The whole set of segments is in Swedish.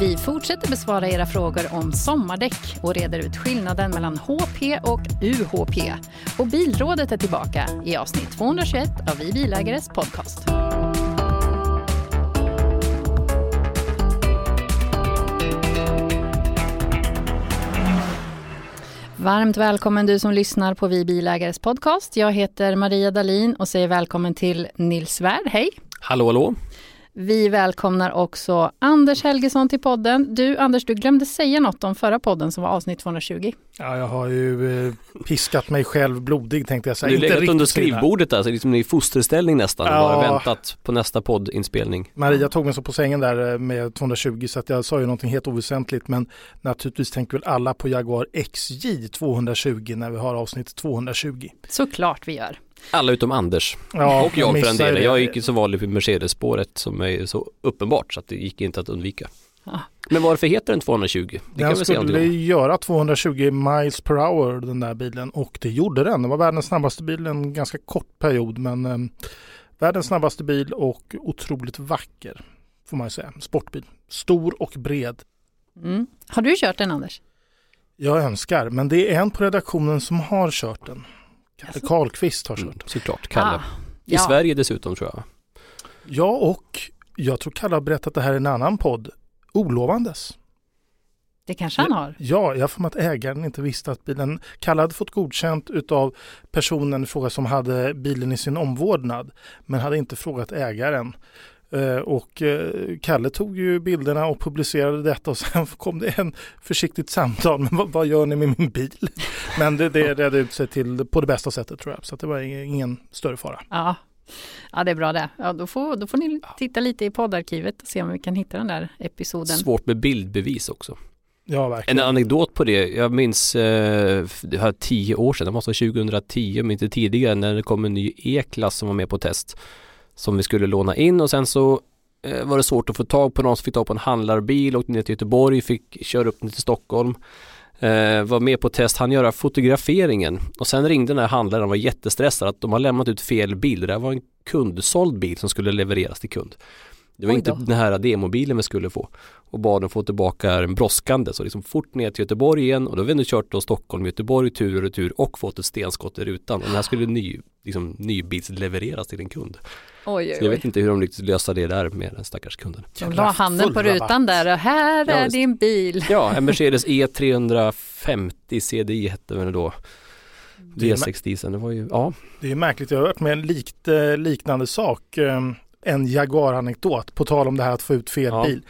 Vi fortsätter besvara era frågor om sommardäck och reder ut skillnaden mellan HP och UHP. Och Bilrådet är tillbaka i avsnitt 221 av Vi Bilägares podcast. Varmt välkommen du som lyssnar på Vi Bilägares podcast. Jag heter Maria Dalin och säger välkommen till Nils Svärd. Hej! Hallå, hallå! Vi välkomnar också Anders Helgesson till podden. Du Anders, du glömde säga något om förra podden som var avsnitt 220. Ja, jag har ju eh, piskat mig själv blodig tänkte jag säga. Du har legat under skrivbordet där, så liksom i fosterställning nästan och Ja. bara väntat på nästa poddinspelning. Maria tog mig så på sängen där eh, med 220 så att jag sa ju någonting helt oväsentligt men naturligtvis tänker väl alla på Jaguar XJ 220 när vi har avsnitt 220. Såklart vi gör. Alla utom Anders. Ja, och jag för delen. det. Jag gick ju så vanligt vid Mercedes-spåret som är så uppenbart så att det gick inte att undvika. Ja. Men varför heter den 220? Det kan Den skulle göra 220 miles per hour den där bilen och det gjorde den. Det var världens snabbaste bil en ganska kort period men eh, världens snabbaste bil och otroligt vacker får man ju säga. Sportbil. Stor och bred. Mm. Har du kört den Anders? Jag önskar men det är en på redaktionen som har kört den. Kalle Jaså? Karlqvist har kört Mm, såklart, Kalle. Ah, I ja. Sverige dessutom tror jag. Ja, och jag tror Kalle har berättat det här i en annan podd. Olovandes. Det kanske han har. Ja, jag får att ägaren inte visste att bilen... Kalle hade fått godkänt utav personen i fråga som hade bilen i sin omvårdnad. Men hade inte frågat ägaren. Eh, Och eh, Kalle tog ju bilderna och publicerade detta och sen kom det en försiktigt samtal. Men vad, vad gör ni med min bil? Men det, det redde ut sig till på det bästa sättet tror jag. Så det var ingen, större fara. Ja. ja, det är bra det. Ja, då, får, då får ni titta lite i poddarkivet och se om vi kan hitta den där episoden. Svårt med bildbevis också. Ja, En verkligen. anekdot på det, jag minns eh, det här tio år sedan, det måste vara 2010 om inte tidigare, när det kom en ny E-klass som var med på test. Som vi skulle låna in och sen så eh, var det svårt att få tag på någon som fick tag på en handlarbil, åkte ner till Göteborg, fick köra upp ner till Stockholm. Eh, var med på test, han göra fotograferingen och sen ringde den här handlaren och var jättestressad att de har lämnat ut fel bil. Det var en kundsåld bil som skulle levereras till kund. Det var inte den här demobilen vi skulle få och bad dem få tillbaka en brådskande så liksom fort ner till Göteborg igen och då har vi nu kört då Stockholm, Göteborg tur och retur och fått ett stenskott i rutan och den här skulle ny, liksom, nybilslevereras till en kund. Oj, Så oj, jag oj. vet inte hur de lyckades lösa det där med den stackars kunden. De la handen på rutan där och här Ja, är visst. din bil. Ja, en Mercedes E E350 CDI hette den då. Det är, V6 diesel, det var ju, ja. det är märkligt, jag har hört med en likt, eh, liknande sak. eh, En Jaguar-anekdot på tal om det här att få ut fel Ja. bil.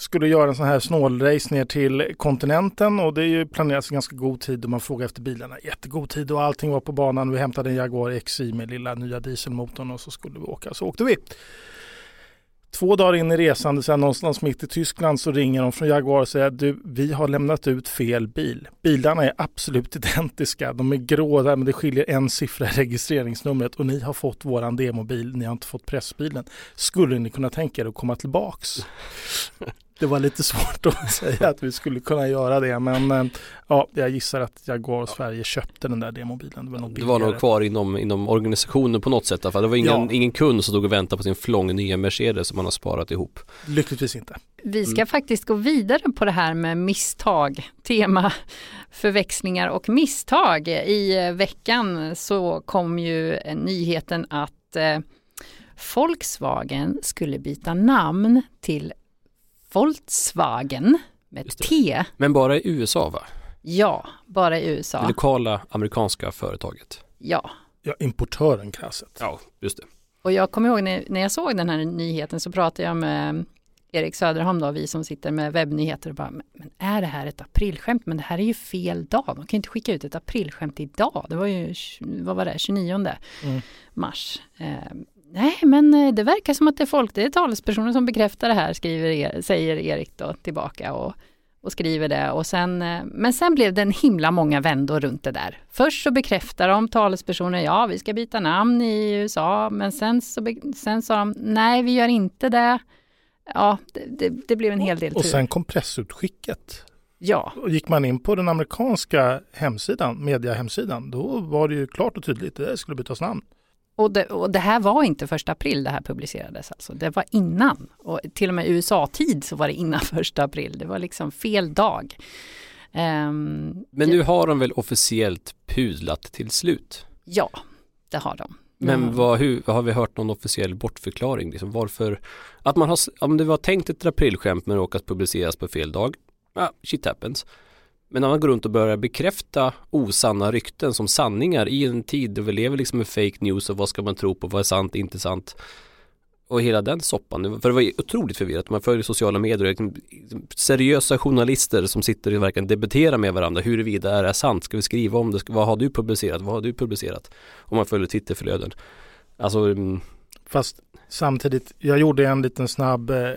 Skulle göra en sån här snålrace ner till kontinenten och det är ju planerat i ganska god tid och man frågar efter bilarna. Jättegod tid och allting var på banan. Vi hämtade en Jaguar XI med lilla nya dieselmotorn och så skulle vi åka. Så åkte vi. Två dagar in i resan, sen någonstans mitt i Tyskland så ringer de från Jaguar och säger att du, vi har lämnat ut fel bil. Bilarna är absolut identiska. De är grå där men det skiljer en siffra i registreringsnumret och ni har fått våran demobil, ni har inte fått pressbilen. Skulle ni kunna tänka er att komma tillbaks? Det var lite svårt att säga att vi skulle kunna göra det men eh, ja, jag gissar att Jaguar Sverige köpte den där demobilen. Det var, något Det var nog kvar inom, inom organisationen på något sätt. fall. Det var ingen, Ja. ingen kund som stod och väntade på sin flång nya Mercedes som man har sparat ihop. Lyckligtvis inte. Vi ska faktiskt gå vidare på det här med misstag, tema förväxlingar och misstag. I eh, veckan så kom ju eh, nyheten att Volkswagen skulle byta namn till Volkswagen med det. T. Men bara i USA va? Ja, bara i Det USA. lokala amerikanska företaget. Ja. Ja, importören krasset. Ja, just det. Och jag kommer ihåg när, när jag såg den här nyheten så pratade jag med Erik Söderholm då, vi som sitter med webbnyheter och bara, men, men är det här ett aprilskämt? Men det här är ju fel dag, de kan ju inte skicka ut ett aprilskämt idag. Det var ju, vad var det, 29 Mm. mars. Nej, men eh, det verkar som att det är folk, det är talespersoner som bekräftar det här, skriver, er- säger Erik då tillbaka och, och skriver det. Och sen, eh, men sen blev det en himla många vändor runt det där. Först så bekräftar de talespersoner, ja vi ska byta namn i USA, men sen, så, sen sa de, nej vi gör inte det. Ja, det, det, det blev en hel del Och tur. sen kom pressutskicket. Ja, Och gick man in på den amerikanska hemsidan, mediahemsidan, då var det ju klart och tydligt, det skulle bytas namn. Och det, och det här var inte första april det här publicerades alltså. Det var innan. Och till och med USA-tid så var det innan första april. Det var liksom fel dag. Um, Men nu har de väl officiellt pudlat till slut? Ja, det har de. Men mm. vad, hur, har vi hört någon officiell bortförklaring? Liksom varför? Att man har, om det var tänkt ett aprilskämt men råkat publiceras på fel dag, ja, shit happens. Men när man går runt och börjar bekräfta osanna rykten som sanningar i en tid då vi lever liksom med fake news och vad ska man tro på, vad är sant, inte sant. Och hela den soppan, för det var otroligt förvirrat. Man följer sociala medier, och liksom seriösa journalister som sitter och verkligen debatterar med varandra huruvida är det sant, ska vi skriva om det, vad har du publicerat, vad har du publicerat? Om man följer Twitterflöden. Alltså. Mm. Fast samtidigt, jag gjorde en liten snabb eh,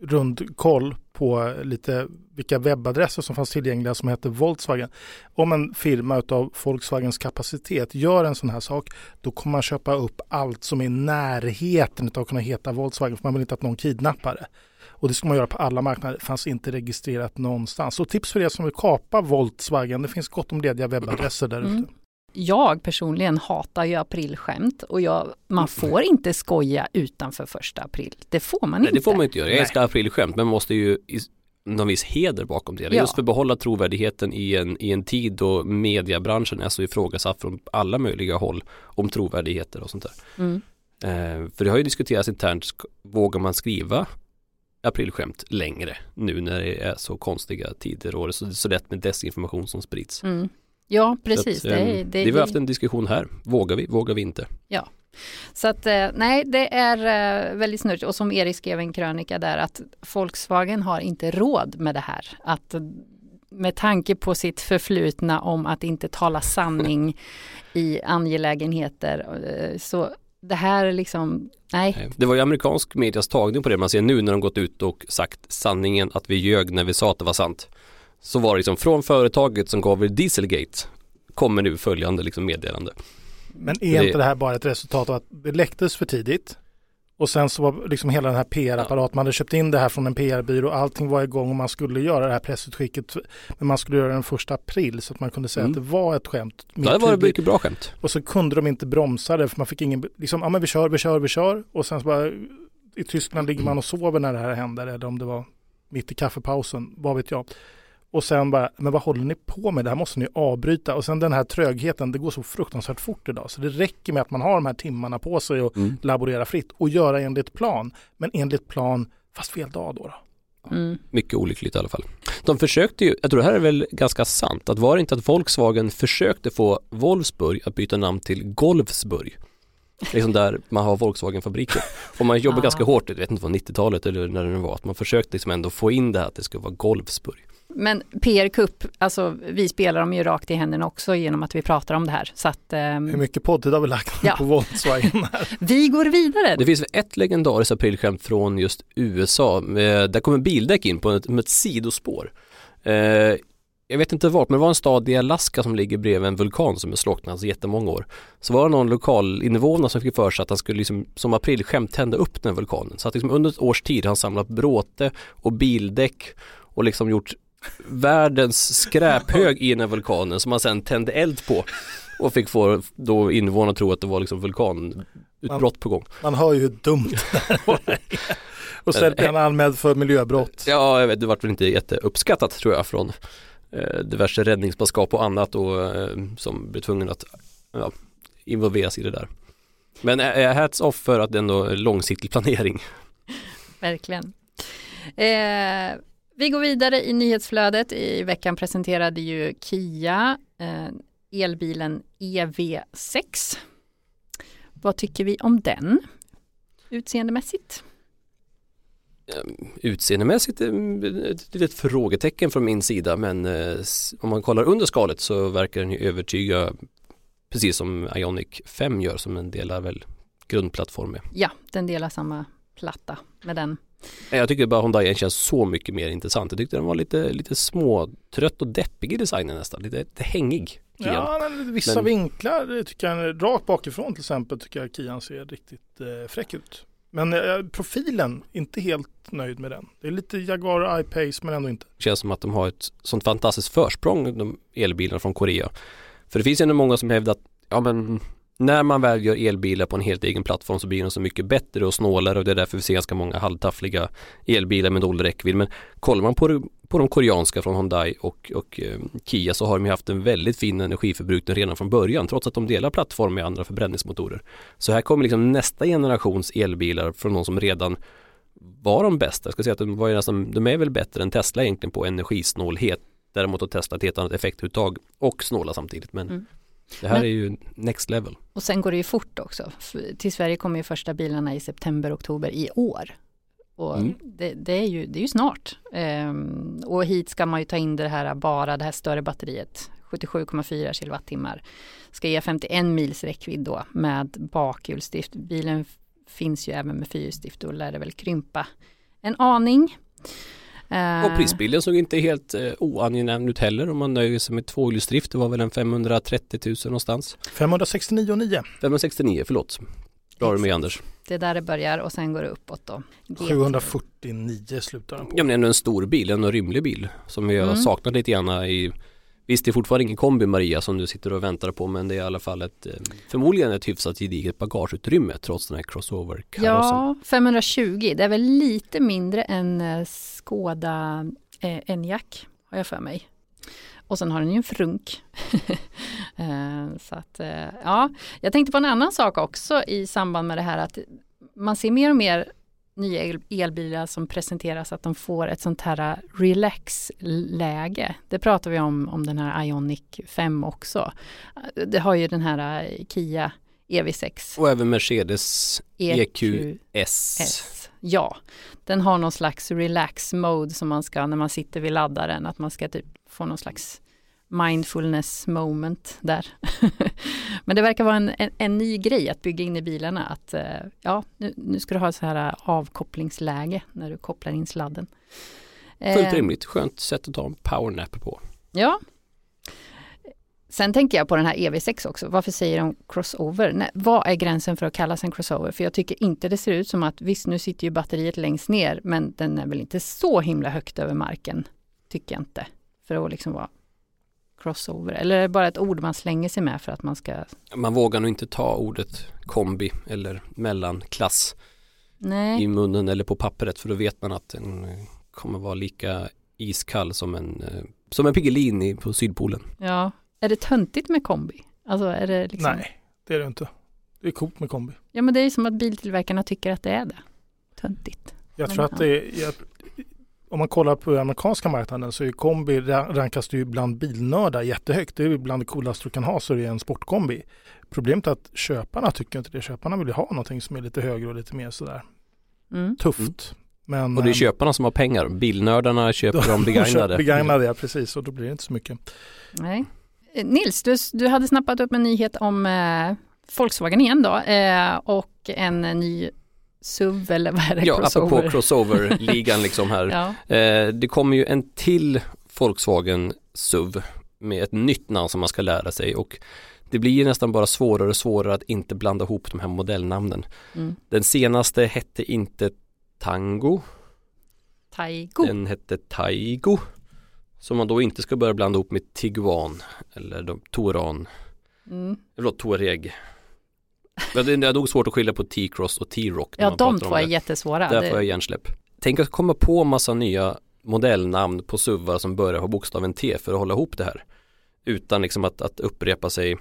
rundkoll på lite vilka webbadresser som fanns tillgängliga som hette Volkswagen. Om en firma av Volkswagens kapacitet gör en sån här sak, då kommer man köpa upp allt som är i närheten av att kunna heta Volkswagen, för man vill inte att någon kidnappar det. Och det ska man göra på alla marknader, det fanns inte registrerat någonstans. Så tips för er som vill kapa Volkswagen, det finns gott om lediga webbadresser där ute. Mm. Jag personligen hatar ju aprilskämt och jag, man får inte skoja utanför första april. Det får man Nej, inte. Det får man inte göra. Jag älskar aprilskämt men man måste ju någon viss heder bakom det. Ja. Just för att behålla trovärdigheten i en, i en tid då mediebranschen är så ifrågasatt från alla möjliga håll om trovärdigheter och sånt där. Mm. Eh, för det har ju diskuterats internt, vågar man skriva aprilskämt längre nu när det är så konstiga tider och det är så, så lätt med desinformation som sprids. Mm. Ja, precis. Att, det, det, det, vi har haft en diskussion här. Vågar vi, vågar vi inte? Ja, så att eh, nej, det är eh, väldigt snurrigt och som Erik skrev en krönika där att Volkswagen har inte råd med det här. Att med tanke på sitt förflutna om att inte tala sanning i angelägenheter eh, så det här är liksom, nej. Det var ju amerikansk medias tagning på det man ser nu när de gått ut och sagt sanningen att vi ljög när vi sa att det var sant. Så var det liksom från företaget som gav er Dieselgate kommer nu följande liksom meddelande. Men är det... inte det här bara ett resultat av att det läcktes för tidigt? Och sen så var liksom hela den här PR-apparaten, man hade köpt in det här från en PR-byrå, allting var igång och man skulle göra det här pressutskicket. Men man skulle göra den första april så att man kunde säga mm. att det var ett skämt. Det var ett mycket bra skämt. Och så kunde de inte bromsa det för man fick ingen, liksom, ja men vi kör, vi kör, vi kör. Och sen så bara, i Tyskland ligger man och sover när det här händer eller om det var mitt i kaffepausen, vad vet jag. Och sen bara, men vad håller ni på med? Det här måste ni avbryta. Och sen den här trögheten, det går så fruktansvärt fort idag. Så det räcker med att man har de här timmarna på sig och mm. laborera fritt och göra enligt plan. Men enligt plan, fast fel dag då. då. Mm. Mycket olyckligt i alla fall. De försökte ju, jag tror det här är väl ganska sant, att var det inte att Volkswagen försökte få Wolfsburg att byta namn till Golfsburg? Liksom där man har Volkswagen-fabriker. Och man jobbar ah. ganska hårt, jag vet inte vad 90-talet eller när det nu var, att man försökte liksom ändå få in det här att det skulle vara Golfsburg. Men PR Cup, alltså vi spelar dem ju rakt i händerna också genom att vi pratar om det här. Så att, um... Hur mycket poddtid har vi lagt ja. på Volkswagen? vi går vidare. Det finns ett legendariskt aprilskämt från just USA. Eh, där kommer bildäck in på ett, med ett sidospår. Eh, jag vet inte vart, men det var en stad i Alaska som ligger bredvid en vulkan som är slocknat alltså jättemånga år. Så var det någon lokal invånare som fick för sig att han skulle liksom, som aprilskämt tända upp den vulkanen. Så att liksom under ett års tid har han samlat bråte och bildäck och liksom gjort världens skräphög i den här vulkanen som man sen tände eld på och fick få då invånarna tro att det var liksom vulkanutbrott på gång. Man hör ju hur dumt det var. och sen blev han anmäld för miljöbrott. Ja, jag vet, det vart väl inte jätteuppskattat tror jag från eh, diverse räddningsmanskap och annat och eh, som blev tvungen att ja, involveras i det där. Men eh, hats off för att det ändå är långsiktig planering. Verkligen. Eh, vi går vidare i nyhetsflödet. I veckan presenterade ju Kia eh, elbilen EV6. Vad tycker vi om den utseendemässigt? Ehm, utseendemässigt ett litet frågetecken från min sida men eh, om man kollar under skalet så verkar den ju övertyga precis som Ionic 5 gör som en delar väl grundplattform med. Ja, den delar samma platta med den jag tycker bara Hyundai känns så mycket mer intressant. Jag tyckte den var lite, lite småtrött och deppig i designen nästan. Lite, lite hängig. Kian. Ja, men vissa men... vinklar tycker jag, rakt bakifrån till exempel, tycker jag Kian ser riktigt eh, fräck ut. Men eh, profilen, inte helt nöjd med den. Det är lite Jaguar I-Pace men ändå inte. Det känns som att de har ett sånt fantastiskt försprång, de elbilarna från Korea. För det finns ju ändå många som hävdar att, ja men när man väl gör elbilar på en helt egen plattform så blir de så mycket bättre och snålare och det är därför vi ser ganska många halvtaffliga elbilar med dålig räckvidd. Men kollar man på, på de koreanska från Hyundai och, och eh, Kia så har de haft en väldigt fin energiförbrukning redan från början trots att de delar plattform med andra förbränningsmotorer. Så här kommer liksom nästa generations elbilar från de som redan var de bästa. Jag ska säga att de, var nästan, de är väl bättre än Tesla egentligen på energisnålhet. Däremot har Tesla ett helt annat effektuttag och snåla samtidigt. Men mm. Det här Men, är ju next level. Och sen går det ju fort också. Till Sverige kommer ju första bilarna i september, oktober i år. Och mm. det, det, är ju, det är ju snart. Ehm, och hit ska man ju ta in det här bara det här större batteriet. 77,4 kilowattimmar. Ska ge 51 mils räckvidd då med bakhjulsdrift. Bilen finns ju även med fyrhjulsdrift. Då lär det väl krympa en aning. Eh. Och prisbilden såg inte helt eh, oangenäm ut heller om man nöjer sig med tvåhjulsdrift. Det var väl en 530 000 någonstans. 569 9. 569, förlåt. Bra du med Anders. Det är där det börjar och sen går det uppåt då. 749 slutar den på. Ja men ändå en stor bil, en rymlig bil som vi har mm. saknat lite grann i Visst det är fortfarande ingen kombi Maria som du sitter och väntar på men det är i alla fall ett eh, förmodligen ett hyfsat gediget bagageutrymme trots den här crossover -karossen. Ja, 520 det är väl lite mindre än eh, Skoda eh, Enyaq har jag för mig. Och sen har den ju en frunk. Eh, så att, ja, jag tänkte på en annan sak också i samband med det här att man ser mer och mer nya elbilar som presenteras att de får ett sånt här relax-läge. Det pratar vi om, om den här Ionic 5 också. Det har ju den här Kia EV6. Och även Mercedes EQS. EQS. Ja, den har någon slags relax mode som man ska när man sitter vid laddaren, att man ska typ få någon slags mindfulness moment där. Men det verkar vara en, en, en, ny grej att bygga in i bilarna att eh, ja, nu, nu ska du ha så här avkopplingsläge när du kopplar in sladden. Fullt eh, rimligt, skönt sätt att ta en powernap på. Ja. Sen tänker jag på den här EV6 också. Varför säger de crossover? Nej, vad är gränsen för att kallas en crossover? För jag tycker inte det ser ut som att visst nu sitter ju batteriet längst ner men den är väl inte så himla högt över marken. Tycker jag inte. För att liksom vara crossover? Eller är det bara ett ord man slänger sig med för att man ska? Man vågar nog inte ta ordet kombi eller mellanklass Nej. i munnen eller på pappret för då vet man att den kommer vara lika iskall som en, eh, som en Piggelin på Sydpolen. Ja, är det töntigt med kombi? Alltså är det liksom... Nej, det är det inte. Det är coolt med kombi. Ja, men det är som att biltillverkarna tycker att det är det. Töntigt. Jag men tror att det är, jag, om man kollar på amerikanska marknaden så är kombi rankas det ju bland bilnördar jättehögt. Det är bland det coolaste du kan ha så är det en sportkombi. Problemet är att köparna tycker inte det. Köparna vill ju ha någonting som är lite högre och lite mer sådär mm. tufft. Men, och det är köparna som har pengar. Bilnördarna köper de begagnade. begagnade, ja precis. Och då blir det inte så mycket. Nej. Eh, Nils, du, du hade snappat upp en nyhet om eh, Volkswagen igen då eh, och en ny SUV eller vad är det? Ja, crossover. apropå crossover-ligan liksom här. ja. eh, det kommer ju en till Volkswagen SUV med ett nytt namn som man ska lära sig och det blir nästan bara svårare och svårare att inte blanda ihop de här modellnamnen. Mm. Den senaste hette inte Tango. Taigo. Den hette Taigo. Som man då inte ska börja blanda ihop med Tiguan eller de, Touran. Mm. Förlåt, Touareg. Men det är nog svårt att skilja på T-cross och T-rock. Ja, de två är jättesvåra. Där får jag hjärnsläpp. Tänk att komma på massa nya modellnamn på SUVar som börjar på bokstaven T för att hålla ihop det här. Utan liksom att, att upprepa sig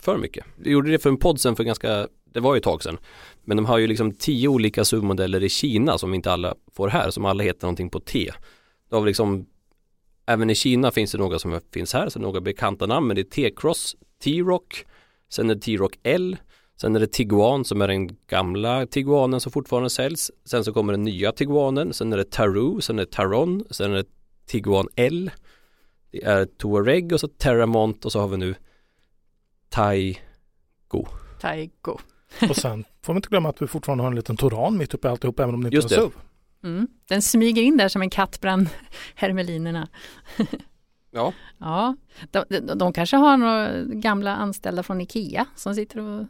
för mycket. Vi gjorde det för en podd sen för ganska, det var ju ett tag sedan. Men de har ju liksom tio olika SUV-modeller i Kina som inte alla får här, som alla heter någonting på T. Då har vi liksom, även i Kina finns det några som finns här, så några bekanta namn, men det är T-cross, T-rock, sen är det T-rock L, Sen är det Tiguan som är den gamla Tiguanen som fortfarande säljs. Sen så kommer den nya Tiguanen. Sen är det Taru, sen är det Taron, sen är det Tiguan L. Det är Touareg och så Terramont och så har vi nu Taigo. Taigo. och sen får vi inte glömma att vi fortfarande har en liten Toran mitt uppe i alltihop även om det inte Just är en SUV. Mm. Den smyger in där som en katt bland hermelinerna. ja. ja. De, de, de kanske har några gamla anställda från Ikea som sitter och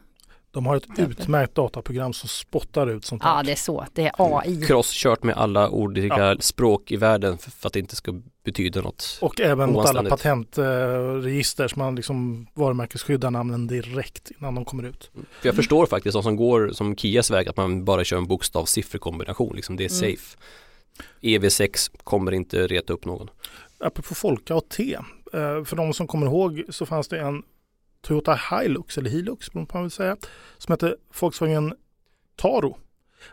De har ett utmärkt dataprogram som spottar ut sånt Ja, här. det är så. Det är AI. Crosskört med alla olika Ja. språk i världen för, att det inte ska betyda något. Och även mot alla patentregister så man liksom varumärkesskyddar namnen direkt innan de kommer ut. För jag förstår faktiskt de som går som Kias väg att man bara kör en bokstav-sifferkombination. Liksom det är Mm. safe. EV6 kommer inte reta upp någon. Apropå Folka och T. eh, För de som kommer ihåg så fanns det en Toyota Hilux, eller Hilux beroende på vad man vill säga, som hette Volkswagen Taro.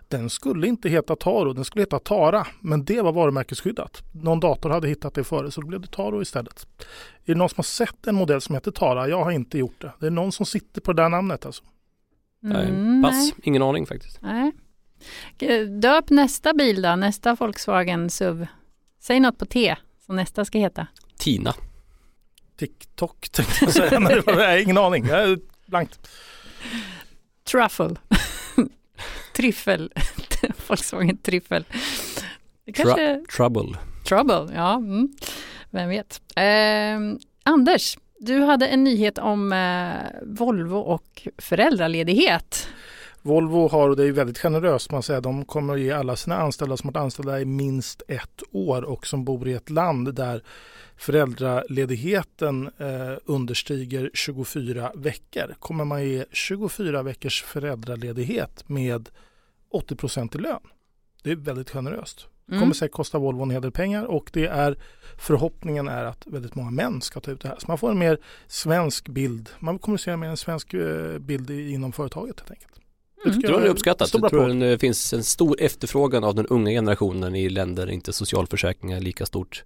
Den skulle inte heta Taro, den skulle heta Tara, men det var varumärkesskyddat. Någon dator hade hittat det före så då blev det Taro istället. Är det någon som har sett en modell som heter Tara? Jag har inte gjort det. Det är någon som sitter på det där namnet alltså. Nej, Mm, Pass, nej. ingen aning faktiskt. Nej. Döp nästa bil då, nästa Volkswagen SUV. Säg något på T som nästa ska heta. Tina. TikTok tänkte jag säga. Nej, jag har ingen aning. Jag är blankt. Truffle. Tryffel. Volkswagen Tryffel. Det kanske... Trouble. Trouble, ja. Mm. Vem vet. Eh, Anders, du hade en nyhet om eh, Volvo och föräldraledighet. Volvo har, och det är väldigt generöst, man säger, de kommer att ge alla sina anställda som varit anställda i minst ett år och som bor i ett land där föräldraledigheten eh, understiger 24 veckor kommer man ge 24 veckors föräldraledighet med 80% i lön. Det är väldigt generöst. Det Mm. kommer säkert kosta Volvo en hel del pengar och det är förhoppningen är att väldigt många män ska ta ut det här. Så man får en mer svensk bild. Man kommunicerar med en svensk eh, bild inom företaget helt enkelt. Mm. Jag tror det är uppskattat. Jag tror det finns en stor efterfrågan av den unga generationen i länder där inte socialförsäkringar är lika stort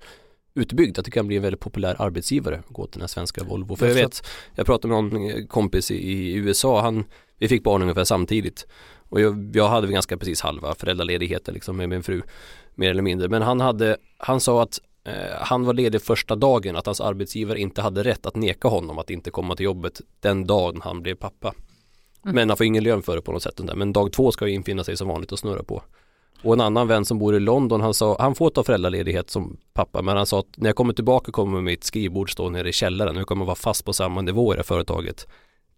utbyggd. Att det kan bli en väldigt populär arbetsgivare att gå till den här svenska Volvo. För jag Jag vet, jag pratade med någon kompis i, i USA, han, vi fick barn ungefär samtidigt. Och jag, jag hade väl ganska precis halva föräldraledigheten liksom med min fru, mer eller mindre. Men han hade, han sa att eh, han var ledig första dagen, att hans arbetsgivare inte hade rätt att neka honom att inte komma till jobbet den dagen han blev pappa. Mm. Men han får ingen lön för det på något sätt. Men dag två ska ju infinna sig som vanligt och snurra på. Och en annan vän som bor i London, han sa, han får ta föräldraledighet som pappa, men han sa att när jag kommer tillbaka kommer mitt skrivbord stå nere i källaren och jag kommer vara fast på samma nivå i det här företaget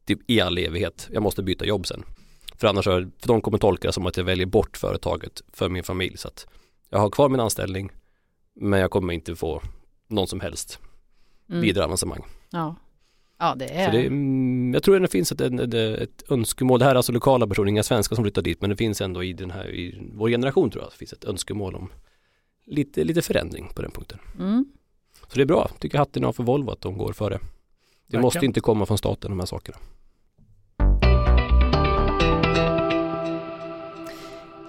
typ i all evighet. Jag måste byta jobb sen. För annars, för de kommer tolka det som att jag väljer bort företaget för min familj. Så att jag har kvar min anställning, men jag kommer inte få någon som helst Mm. vidare avancemang. Ja. Ja, det Så är... det, mm, jag tror att det finns ett, ett, ett önskemål, det här är alltså lokala personer, inga svenskar som flyttar dit, men det finns ändå i den här, i vår generation tror jag, det finns ett önskemål om lite, lite förändring på den punkten. Mm. Så det är bra, tycker hatten av för Volvo att de går före. Det Verkligen. måste inte komma från staten de här sakerna.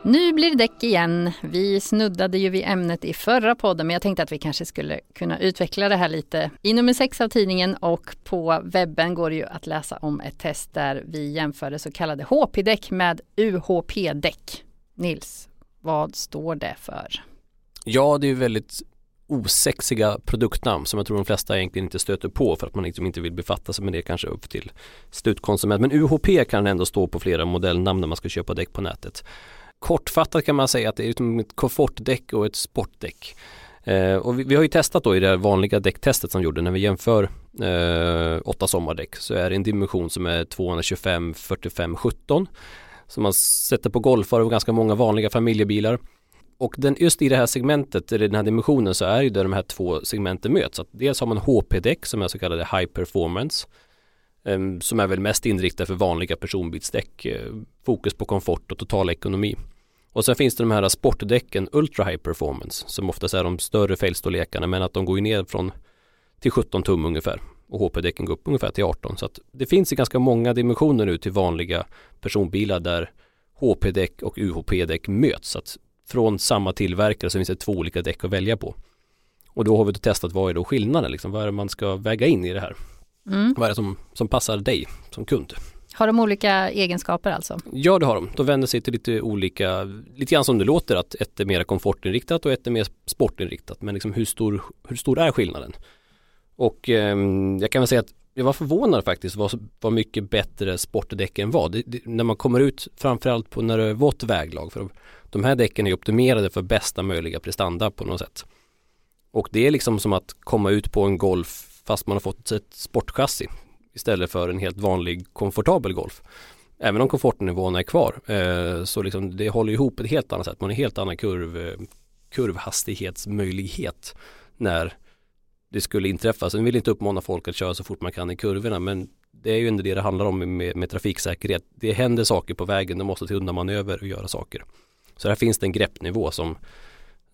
Nu blir det däck igen. Vi snuddade ju vid ämnet i förra podden men jag tänkte att vi kanske skulle kunna utveckla det här lite. I nummer sex av tidningen och på webben går det ju att läsa om ett test där vi jämförde så kallade HP-däck med UHP-däck. Nils, vad står det för? Ja, det är ju väldigt osexiga produktnamn som jag tror de flesta egentligen inte stöter på för att man liksom inte vill befatta sig med det kanske upp till slutkonsument. Men UHP kan ändå stå på flera modellnamn när man ska köpa däck på nätet. Kortfattat kan man säga att det är ett komfortdäck och ett sportdäck. Eh, och vi, vi har ju testat då i det vanliga däcktestet som vi gjorde när vi jämför eh, åtta sommardäck så är det en dimension som är 225, 45, 17 som man sätter på golfare och ganska många vanliga familjebilar. Och den, just i det här segmentet, i den här dimensionen så är ju där de här två segmenten möts. Att dels har man HP-däck som är så kallade high performance Ehm, som är väl mest inriktad för vanliga personbilsdäck. Eh, fokus på komfort och total ekonomi. Och sen finns det de här sportdäcken Ultra High Performance som oftast är de större fälgstorlekarna men att de går ju ner från till 17 tum ungefär och HP-däcken går upp ungefär till 18 så att det finns i ganska många dimensioner nu till vanliga personbilar där HP-däck och UHP-däck möts så att från samma tillverkare så finns det två olika däck att välja på. Och då har vi då testat vad är då skillnaden liksom, vad är det man ska väga in i det här? Mm. Vad är det som, som passar dig som kund? Har de olika egenskaper alltså? Ja det har de. De vänder sig till lite olika, lite grann som det låter att ett är mer komfortinriktat och ett är mer sportinriktat. Men liksom hur stor, hur stor är skillnaden? Och ehm, jag kan väl säga att jag var förvånad faktiskt vad, vad mycket bättre sportdäcken var. Det, det, när man kommer ut framförallt på när det är vått väglag. För de här däcken är optimerade för bästa möjliga prestanda på något sätt. Och det är liksom som att komma ut på en Golf fast man har fått ett sportchassi istället för en helt vanlig komfortabel Golf. Även om komfortnivåerna är kvar eh, så liksom det håller ihop ett helt annat sätt. Man har en helt annan kurv, eh, kurvhastighetsmöjlighet när det skulle inträffa. Sen vill inte uppmana folk att köra så fort man kan i kurvorna men det är ju ändå det det handlar om med, med trafiksäkerhet. Det händer saker på vägen, det måste till undanmanöver och göra saker. Så här finns det en greppnivå som,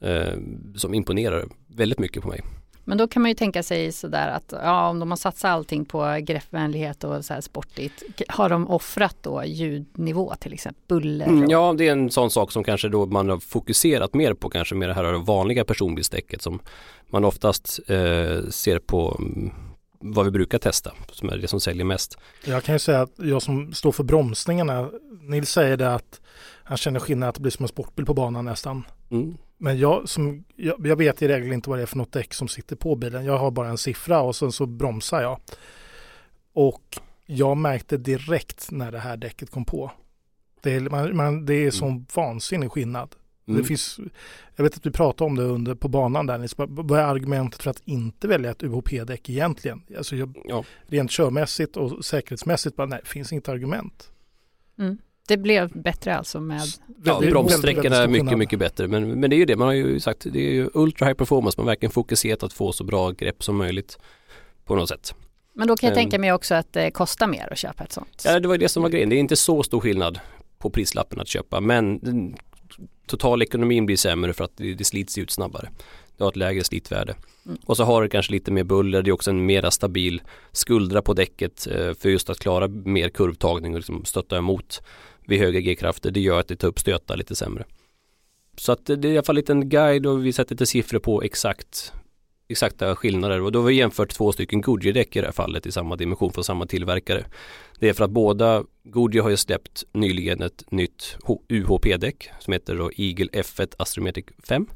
eh, som imponerar väldigt mycket på mig. Men då kan man ju tänka sig sådär att ja, om de har satsat allting på greppvänlighet och så här sportigt, har de offrat då ljudnivå till exempel, buller? Mm, ja, det är en sån sak som kanske då man har fokuserat mer på kanske med det här vanliga personbilsdäcket som man oftast eh, ser på mm, vad vi brukar testa, som är det som säljer mest. Jag kan ju säga att jag som står för bromsningarna, Nils säger det att han känner skillnad att det blir som en sportbil på banan nästan. Mm. Men jag, som, jag, jag, vet i regel inte vad det är för något däck som sitter på bilen. Jag har bara en siffra och sen så bromsar jag. Och jag märkte direkt när det här däcket kom på. Det är, man, man, det är sån mm. vansinnig skillnad. Mm. Det finns, jag vet att vi pratade om det under, på banan där. Vad är argumentet för att inte välja ett UHP-däck egentligen? Alltså jag, ja. Rent körmässigt och säkerhetsmässigt, bara, nej, det finns inget argument. Mm. Det blev bättre alltså med... Ja, bromssträckorna är mycket, mycket bättre. Men, men det är ju det, man har ju sagt, det är ju ultra high performance, man har verkligen fokuserat att få så bra grepp som möjligt på något sätt. Men då kan jag um, tänka mig också att det kostar mer att köpa ett sånt. Ja, det var det som var grejen. Det är inte så stor skillnad på prislappen att köpa, men totalekonomin blir sämre för att det, det slits ut snabbare. Det har ett lägre slitvärde. Mm. Och så har det kanske lite mer buller, det är också en mera stabil skuldra på däcket eh, för just att klara mer kurvtagning och liksom stötta emot vid höga G-krafter. Det gör att det tar upp stötar lite sämre. Så att det är i alla fall en en guide och vi sätter lite siffror på exakt exakta skillnader och då har vi jämfört två stycken Goodyear-däck i det här fallet i samma dimension från samma tillverkare. Det är för att båda Goodyear har ju släppt nyligen ett nytt UHP-däck som heter då Eagle F1 Astrometric 5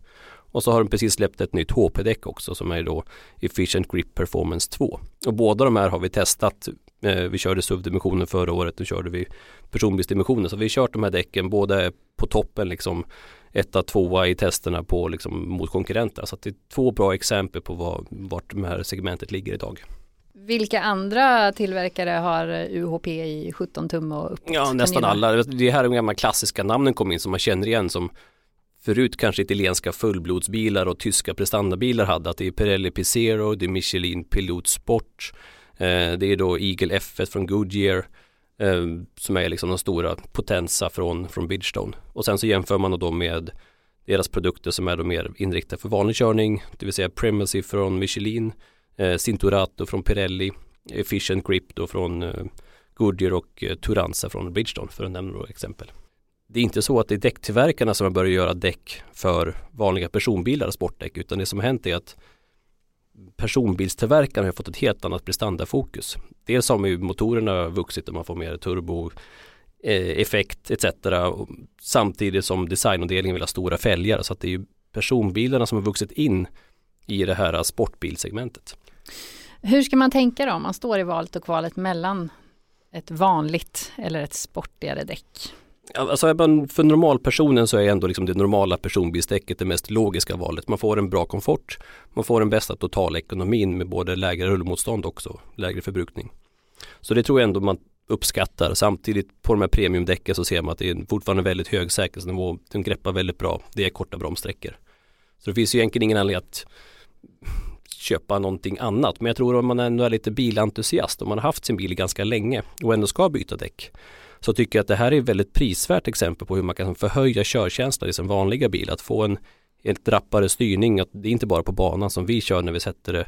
och så har de precis släppt ett nytt HP-däck också som är då Efficient Grip Performance 2. Och båda de här har vi testat. Eh, vi körde SUV-dimensionen förra året, nu körde vi personbilsdimensionen. Så vi har kört de här däcken, båda på toppen liksom etta, tvåa i testerna på liksom mot konkurrenter. Så det är två bra exempel på var, vart det här segmentet ligger idag. Vilka andra tillverkare har UHP i 17 tum och uppåt? Ja, nästan alla. Det här är de gamla klassiska namnen kom in som man känner igen som förut kanske italienska fullblodsbilar och tyska prestandabilar hade. Att det är Pirelli P0, det är Michelin Pilot Sport, Eh, det är då Eagle F1 från Goodyear eh, som är liksom de stora potensa från, från Bridgestone. Och sen så jämför man då med deras produkter som är då mer inriktade för vanlig körning, det vill säga Primacy från Michelin, eh, Cinturato från Pirelli, Efficient Grip då från eh, Goodyear och eh, Turanza från Bridgestone för att nämna några exempel det är inte så att det är däcktillverkarna som har börjat göra däck för vanliga personbilar och sportdäck utan det som har hänt är att personbilstillverkarna har fått ett helt annat prestandafokus. Dels har ju motorerna vuxit och man får mer turbo eh, effekt etc. Samtidigt som designavdelningen vill ha stora fälgar så att det är ju personbilarna som har vuxit in i det här sportbilsegmentet. Hur ska man tänka då om man står i valet och kvalet mellan ett vanligt eller ett sportigare däck? Alltså för normalpersonen så är ändå liksom det normala personbilsdäcket det mest logiska valet. Man får en bra komfort, man får den bästa totalekonomin med både lägre rullmotstånd också, lägre förbrukning. Så det tror jag ändå man uppskattar. Samtidigt på de här premiumdäcken så ser man att det är fortfarande väldigt hög säkerhetsnivå. De greppar väldigt bra. Det är korta bromssträckor. Så det finns ju egentligen ingen anledning att köpa någonting annat. Men jag tror om man ändå är lite bilentusiast, om man har haft sin bil ganska länge och ändå ska byta däck så tycker jag att det här är ett väldigt prisvärt exempel på hur man kan förhöja körkänslan i sin vanliga bil. Att få en helt rappare styrning. Att det är inte bara på banan som vi kör när vi sätter det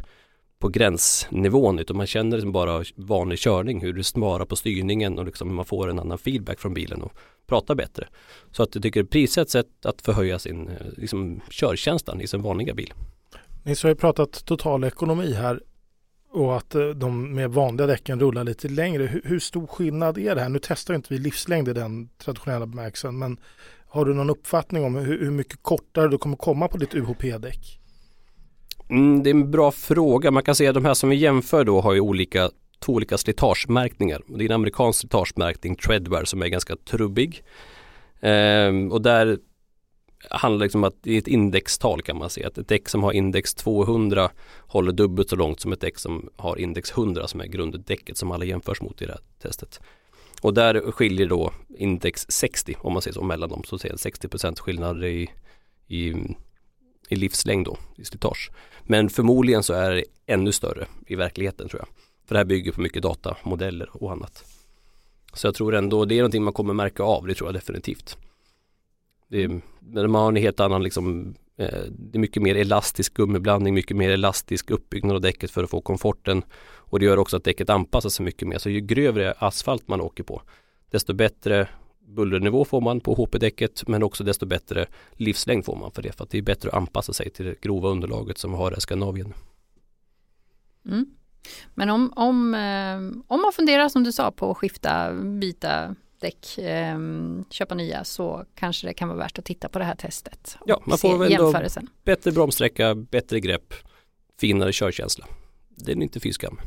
på gränsnivån utan man känner liksom bara vanlig körning hur du sparar på styrningen och liksom man får en annan feedback från bilen och pratar bättre. Så att jag tycker prissätt sätt att förhöja sin eh, liksom, körkänslan i sin vanliga bil. Ni har ju pratat total ekonomi här och att eh, de med vanliga däcken rullar lite längre. Hur, hur stor skillnad är det här? Nu testar inte vi livslängd i den traditionella bemärkelsen men har du någon uppfattning om hur, hur mycket kortare du kommer komma på ditt UHP-däck? Mm, det är en bra fråga. Man kan säga att de här som vi jämför då har ju olika, två olika slitagemärkningar. Det är en amerikansk slitagemärkning, Treadwear, som är ganska trubbig. Ehm, och där handlar liksom om att det är ett indextal kan man säga. Att ett däck som har index 200 håller dubbelt så långt som ett däck som har index 100 som är grunddäcket som alla jämförs mot i det här testet. Och där skiljer då index 60 om man säger så mellan dem så ser 60 skillnad i, i, i livslängd då i slitage. Men förmodligen så är det ännu större i verkligheten tror jag. För det här bygger på mycket datamodeller och annat. Så jag tror ändå det är någonting man kommer märka av, det tror jag definitivt. Det är, men man har en helt annan liksom eh, det är mycket mer elastisk gummiblandning, mycket mer elastisk uppbyggnad av däcket för att få komforten. Och det gör också att däcket anpassar sig mycket mer. Så ju grövre asfalt man åker på, desto bättre bullernivå får man på HP-däcket men också desto bättre livslängd får man för det. För att det är bättre att anpassa sig till det grova underlaget som vi har i Skandinavien. Mm. Men om, om, eh, om man funderar som du sa på att skifta, byta däck, eh, köpa nya så kanske det kan vara värt att titta på det här testet. Ja, man får väl jämförelsen. bättre bromssträcka, bättre grepp, finare körkänsla. Det är inte fy skam.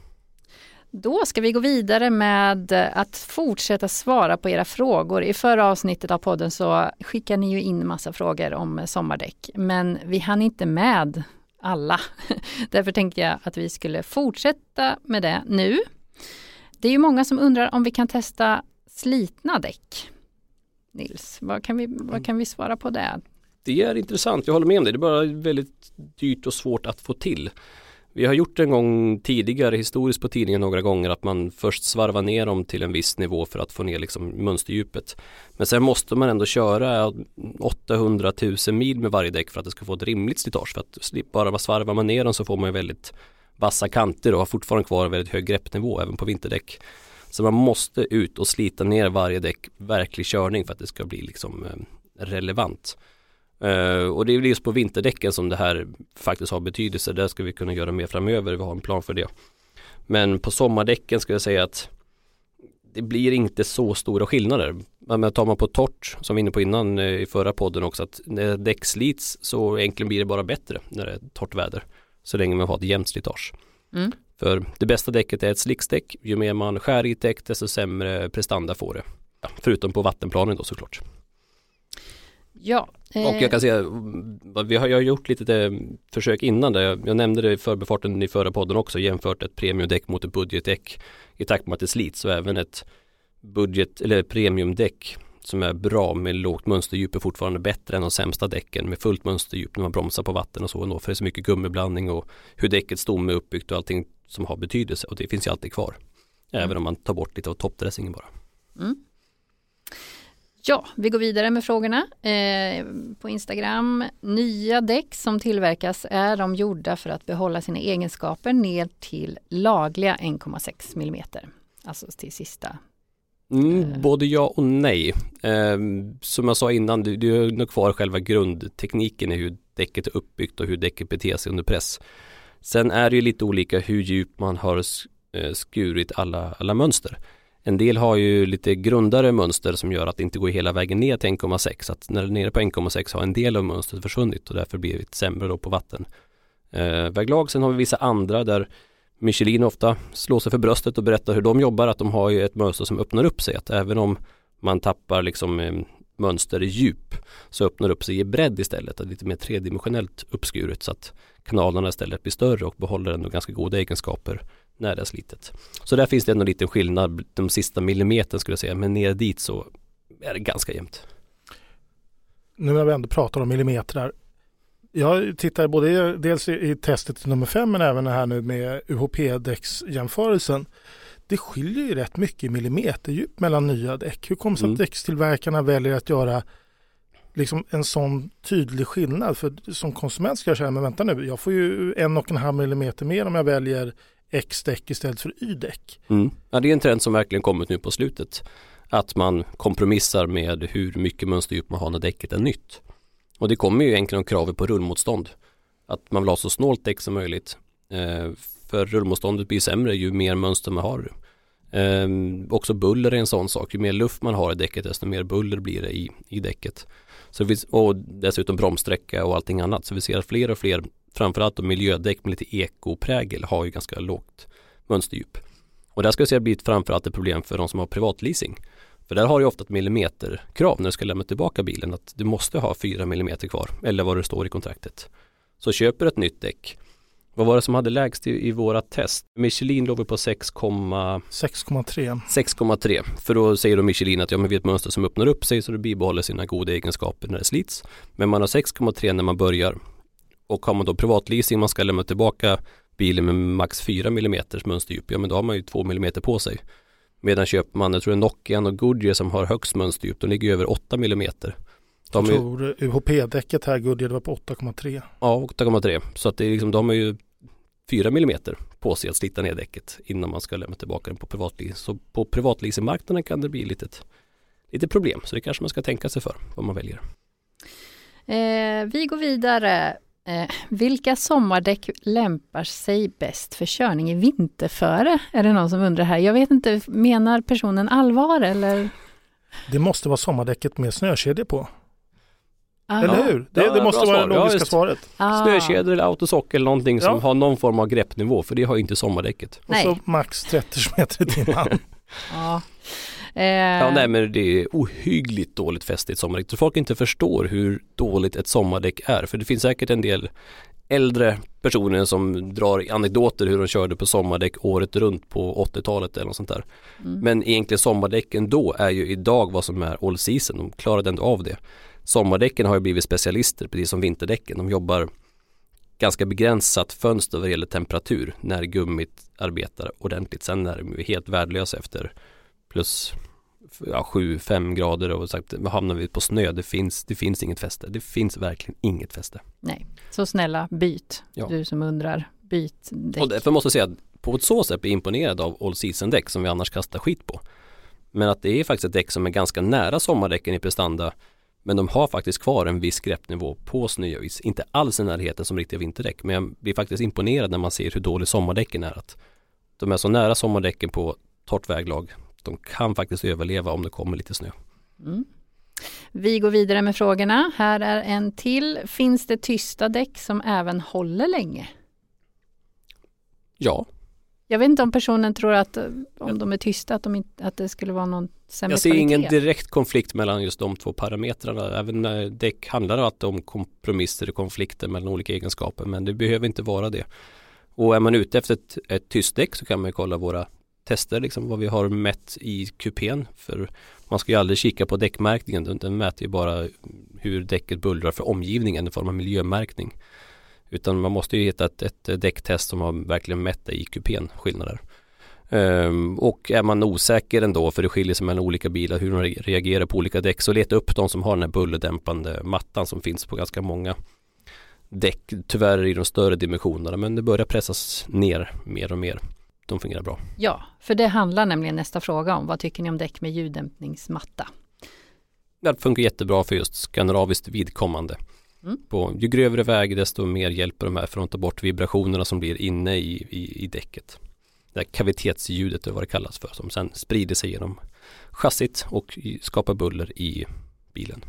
Då ska vi gå vidare med att fortsätta svara på era frågor. I förra avsnittet av podden så skickade ni ju in massa frågor om sommardäck, men vi hann inte med alla. Därför tänkte jag att vi skulle fortsätta med det nu. Det är ju många som undrar om vi kan testa slitna däck. Nils, vad kan vi, vad kan vi svara på det? Det är intressant, jag håller med om det. Det är bara väldigt dyrt och svårt att få till. Vi har gjort en gång tidigare historiskt på tidningen några gånger att man först svarvar ner dem till en viss nivå för att få ner liksom mönsterdjupet. Men sen måste man ändå köra 800 000 mil med varje däck för att det ska få ett rimligt slitage. För att bara svarvar man ner dem så får man väldigt vassa kanter och har fortfarande kvar väldigt hög greppnivå även på vinterdäck. Så man måste ut och slita ner varje däck verklig körning för att det ska bli liksom eh, relevant. Uh, och det är just på vinterdäcken som det här faktiskt har betydelse. Där ska vi kunna göra mer framöver. Vi har en plan för det. Men på sommardäcken ska jag säga att det blir inte så stora skillnader. Men tar man på torrt, som vi var inne på innan eh, i förra podden också, att när däck slits så egentligen blir det bara bättre när det är torrt väder. Så länge man har ett jämnt slitage. Mm. För det bästa däcket är ett slicksdäck. Ju mer man skär i ett däck desto sämre prestanda får det. Ja, förutom på vattenplanen då såklart. Ja. Eh. Och jag kan säga, vi har, jag har gjort lite eh, försök innan det. Jag nämnde det i förbefarten i förra podden också, jämfört ett premiumdäck mot ett budgetdäck i takt med att det slits och även ett budget eller premiumdäck som är bra med lågt mönsterdjup är fortfarande bättre än de sämsta däcken med fullt mönsterdjup när man bromsar på vatten och så ändå för det är så mycket gummiblandning och hur däckets stomme är uppbyggt och allting som har betydelse och det finns ju alltid kvar. Mm. Även om man tar bort lite av toppdressingen bara. Mm. Ja, vi går vidare med frågorna eh, på Instagram. Nya däck som tillverkas är de gjorda för att behålla sina egenskaper ner till lagliga 1,6 mm. Alltså till sista. Mm, eh. både ja och nej. Eh, som jag sa innan, du, du har nog kvar själva grundtekniken i hur däcket är uppbyggt och hur däcket beter sig under press. Sen är det ju lite olika hur djupt man har eh, skurit alla, alla mönster. En del har ju lite grundare mönster som gör att det inte går hela vägen ner till 1,6. Så att när det är nere på 1,6 har en del av mönstret försvunnit och därför blir det sämre då på vatten. Eh, väglag, sen har vi vissa andra där Michelin ofta slår sig för bröstet och berättar hur de jobbar, att de har ju ett mönster som öppnar upp sig. Att även om man tappar liksom eh, mönster i djup så öppnar det upp sig i bredd istället, lite mer tredimensionellt uppskuret så att kanalerna istället blir större och behåller ändå ganska goda egenskaper när det är slitet. Så där finns det ändå en liten skillnad de sista millimetern skulle jag säga, men ner dit så är det ganska jämnt. Nu när vi ändå pratar om millimeter jag tittar både dels i testet nummer fem men även här nu med UHP-däcksjämförelsen. Det skiljer ju rätt mycket millimeterdjup mellan nya däck. Hur kommer det sig mm. att däckstillverkarna väljer att göra liksom en sån tydlig skillnad? För som konsument ska jag känna, men vänta nu, jag får ju en och en halv millimeter mer om jag väljer X-däck istället för Y-däck. Mm. Ja, det är en trend som verkligen kommit nu på slutet. Att man kompromissar med hur mycket mönsterdjup man har när däcket är nytt. Och det kommer ju egentligen av kravet på rullmotstånd. Att man vill ha så snålt däck som möjligt. För rullmotståndet blir sämre ju mer mönster man har. Ehm, också buller är en sån sak. Ju mer luft man har i däcket desto mer buller blir det i, i däcket. Så finns, och dessutom bromssträcka och allting annat. Så vi ser att fler och fler, framförallt miljödäck med lite ekoprägel har ju ganska lågt mönsterdjup. Och där ska jag säga blir framförallt ett problem för de som har privatleasing. För där har du ofta ett millimeterkrav när du ska lämna tillbaka bilen att du måste ha fyra millimeter kvar eller vad det står i kontraktet. Så köper du ett nytt däck vad var det som hade lägst i, i våra test? Michelin låg vi på 6,3 6,3. För då säger då Michelin att ja, men vi är ett mönster som öppnar upp sig så det bibehåller sina goda egenskaper när det slits. Men man har 6,3 när man börjar. Och har man då privatleasing, man ska lämna tillbaka bilen med max 4 mm mönsterdjup, ja men då har man ju 2 mm på sig. Medan köper man, jag tror det är Nokian och Goodyear som har högst mönsterdjup, de ligger över 8 mm. De jag tror UHP-däcket här Goodyear var på 8,3. Ja, 8,3. Så att det är liksom, de har ju 4 mm på sig att slita ner däcket innan man ska lämna tillbaka den på privatleasing. Så på privatleasingmarknaden kan det bli lite, lite problem. Så det kanske man ska tänka sig för vad man väljer. Eh, vi går vidare. Eh, vilka sommardäck lämpar sig bäst för körning i vinterföre? Är det någon som undrar här. Jag vet inte, menar personen allvar eller? Det måste vara sommardäcket med snökedja på. Ah. Eller hur? Det, Ja, det måste vara det svar. Ja, logiska just. svaret. Ah. Snökedjor eller autosock eller någonting som Ja. har någon form av greppnivå för det har ju inte sommardäcket. Och Nej. så max 30 meter i timmen. Ja. Eh, Ja nej men det är ohyggligt dåligt fäste i ett sommardäck. Så folk inte förstår hur dåligt ett sommardäck är. För det finns säkert en del äldre personer som drar anekdoter hur de körde på sommardäck året runt på 80-talet eller något sånt där. mm. Men egentligen sommardäcken då är ju idag vad som är all season. De klarade ändå av det. Sommardäcken har ju blivit specialister precis som vinterdäcken. De jobbar ganska begränsat fönster vad gäller temperatur när gummit arbetar ordentligt. Sen är de helt värdelösa efter plus ja, 7-5 grader och sagt, hamnar vi på snö, det finns, det finns inget fäste. Det finns verkligen inget fäste. Nej, så snälla byt. Ja. Du som undrar, byt däck. Och därför måste jag säga att på ett så sätt blir jag imponerad av all season däck som vi annars kastar skit på. Men att det är faktiskt ett däck som är ganska nära sommardäcken i prestanda men de har faktiskt kvar en viss greppnivå på snö och is. Inte alls i närheten som riktiga vinterdäck men jag blir faktiskt imponerad när man ser hur dålig sommardäcken är. Att de är så nära sommardäcken på torrt väglag. De kan faktiskt överleva om det kommer lite snö. Mm. Vi går vidare med frågorna. Här är en till. Finns det tysta däck som även håller länge? Ja, Jag vet inte om personen tror att eh, om de är tysta att, de inte, att det skulle vara någon sämre Jag ser kvalitet. ingen direkt konflikt mellan just de två parametrarna. Även när däck handlar om kompromisser och konflikter mellan olika egenskaper men det behöver inte vara det. Och är man ute efter ett, ett tyst däck så kan man kolla våra tester, liksom vad vi har mätt i kupén. För man ska ju aldrig kika på däckmärkningen, den mäter ju bara hur däcket bullrar för omgivningen i form av miljömärkning. Utan man måste ju hitta ett, ett däcktest som har verkligen mätt i kupén, skillnader. Ehm, och är man osäker ändå, för det skiljer sig mellan olika bilar, hur de re- reagerar på olika däck, så leta upp de som har den här bullerdämpande mattan som finns på ganska många däck, tyvärr i de större dimensionerna, men det börjar pressas ner mer och mer. De fungerar bra. Ja, för det handlar nämligen nästa fråga om. Vad tycker ni om däck med ljuddämpningsmatta? Det funkar jättebra för just skandinaviskt vidkommande. Mm. På, ju grövre väg desto mer hjälper de här för att ta bort vibrationerna som blir inne i, i, i däcket. Det här kavitetsljudet är vad det kallas för som sen sprider sig genom chassit och skapar buller i bilen.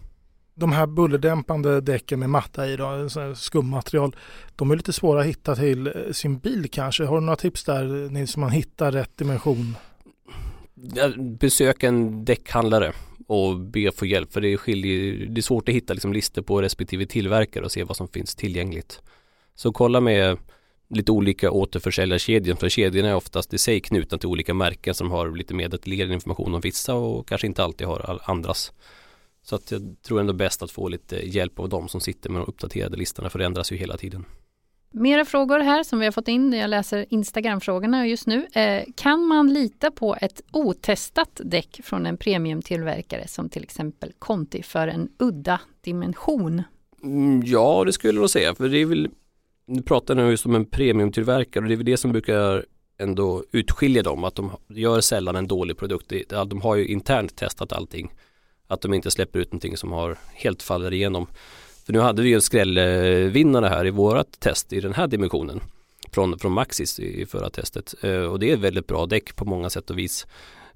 De här bullerdämpande däcken med matta i, då, skummaterial, de är lite svåra att hitta till eh, sin bil kanske. Har du några tips där Nils, man hittar rätt dimension? Besök en däckhandlare och be få hjälp för det, skiljer, det är svårt att hitta liksom listor på respektive tillverkare och se vad som finns tillgängligt. Så kolla med lite olika återförsäljarkedjor för kedjorna är oftast i sig knutna till olika märken som har lite mer detaljerad information om vissa och kanske inte alltid har andras. Så att jag tror ändå bäst att få lite hjälp av de som sitter med de uppdaterade listorna för det ändras ju hela tiden. Mera frågor här som vi har fått in när jag läser Instagram-frågorna just nu. Eh, kan man lita på ett otestat däck från en premiumtillverkare som till exempel Conti för en udda dimension? Mm, ja, det skulle jag säga. För det är väl, nu pratar nu just om en premiumtillverkare och det är väl det som brukar ändå utskilja dem. Att de gör sällan en dålig produkt. De har ju internt testat allting. Att de inte släpper ut någonting som har helt faller igenom. För nu hade vi ju en skrällvinnare här i vårat test i den här dimensionen. Från, från Maxis i förra testet. Eh, och det är väldigt bra däck på många sätt och vis.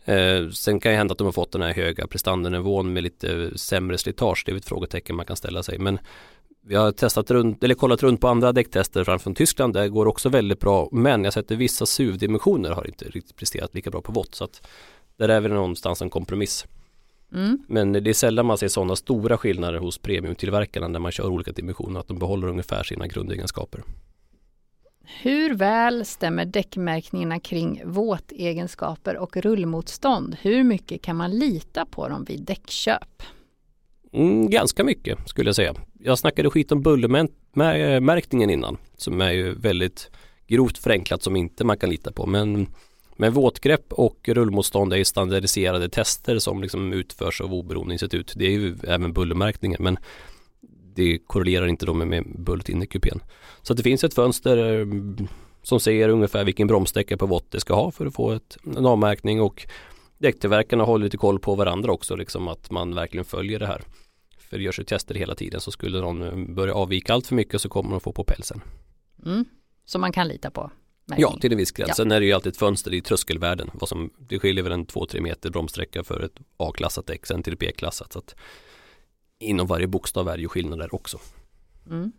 Eh, sen kan det hända att de har fått den här höga prestandanivån med lite sämre slitage. Det är ett frågetecken man kan ställa sig. Men vi har testat runt, eller kollat runt på andra däcktester framför Tyskland. Det går också väldigt bra. Men jag sätter vissa SUV-dimensioner har inte riktigt presterat lika bra på vått. Så att där är vi någonstans en kompromiss. Mm. Men det är sällan man ser sådana stora skillnader hos premiumtillverkarna när man kör olika dimensioner. Att de behåller ungefär sina grundegenskaper. Hur väl stämmer däckmärkningarna kring våtegenskaper och rullmotstånd? Hur mycket kan man lita på dem vid däckköp? Mm, ganska mycket skulle jag säga. Jag snackade skit om bullermärkningen innan som är ju väldigt grovt förenklat som inte man kan lita på. Men men våtgrepp och rullmotstånd är ju standardiserade tester som liksom utförs av oberoende institut. Det är ju även bullermärkningen men det korrelerar inte då med, med bullret inne i kupén. Så det finns ett fönster eh, som säger ungefär vilken bromssträcka på vått det ska ha för att få ett, en avmärkning och däcktillverkarna håller lite koll på varandra också, liksom att man verkligen följer det här. För det görs ju tester hela tiden så skulle någon eh, börja avvika allt för mycket så kommer de få på pälsen. Mm. Som man kan lita på? Ja, till en viss gräns. Ja. Sen är det ju alltid ett fönster i tröskelvärden. Vad som, det skiljer väl en 2-3 meter bromssträcka för ett A-klassat däck, sen till B-klassat. Så att inom varje bokstav är det ju skillnader också. Mm.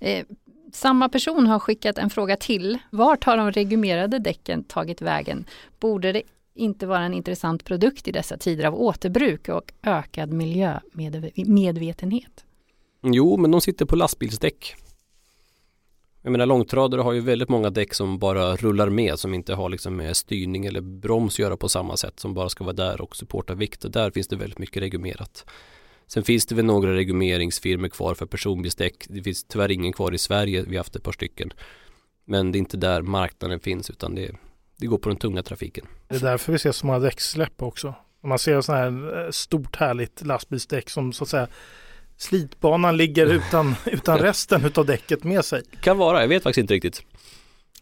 Eh, samma person har skickat en fråga till. Vart har de regumerade däcken tagit vägen? Borde det inte vara en intressant produkt i dessa tider av återbruk och ökad miljömedvetenhet? Jo, men de sitter på lastbilsdäck. Jag menar långtradare har ju väldigt många däck som bara rullar med som inte har liksom med styrning eller broms att göra på samma sätt som bara ska vara där och supporta vikt och där finns det väldigt mycket regumerat. Sen finns det väl några regumeringsfirmor kvar för personbilsdäck. Det finns tyvärr ingen kvar i Sverige. Vi har haft ett par stycken. Men det är inte där marknaden finns utan det, det går på den tunga trafiken. Det är därför vi ser så många däcksläpp också. Om man ser sådana här eh, stort härligt lastbilsdäck som så att säga slitbanan ligger utan, utan resten av däcket med sig. Kan vara, jag vet faktiskt inte riktigt.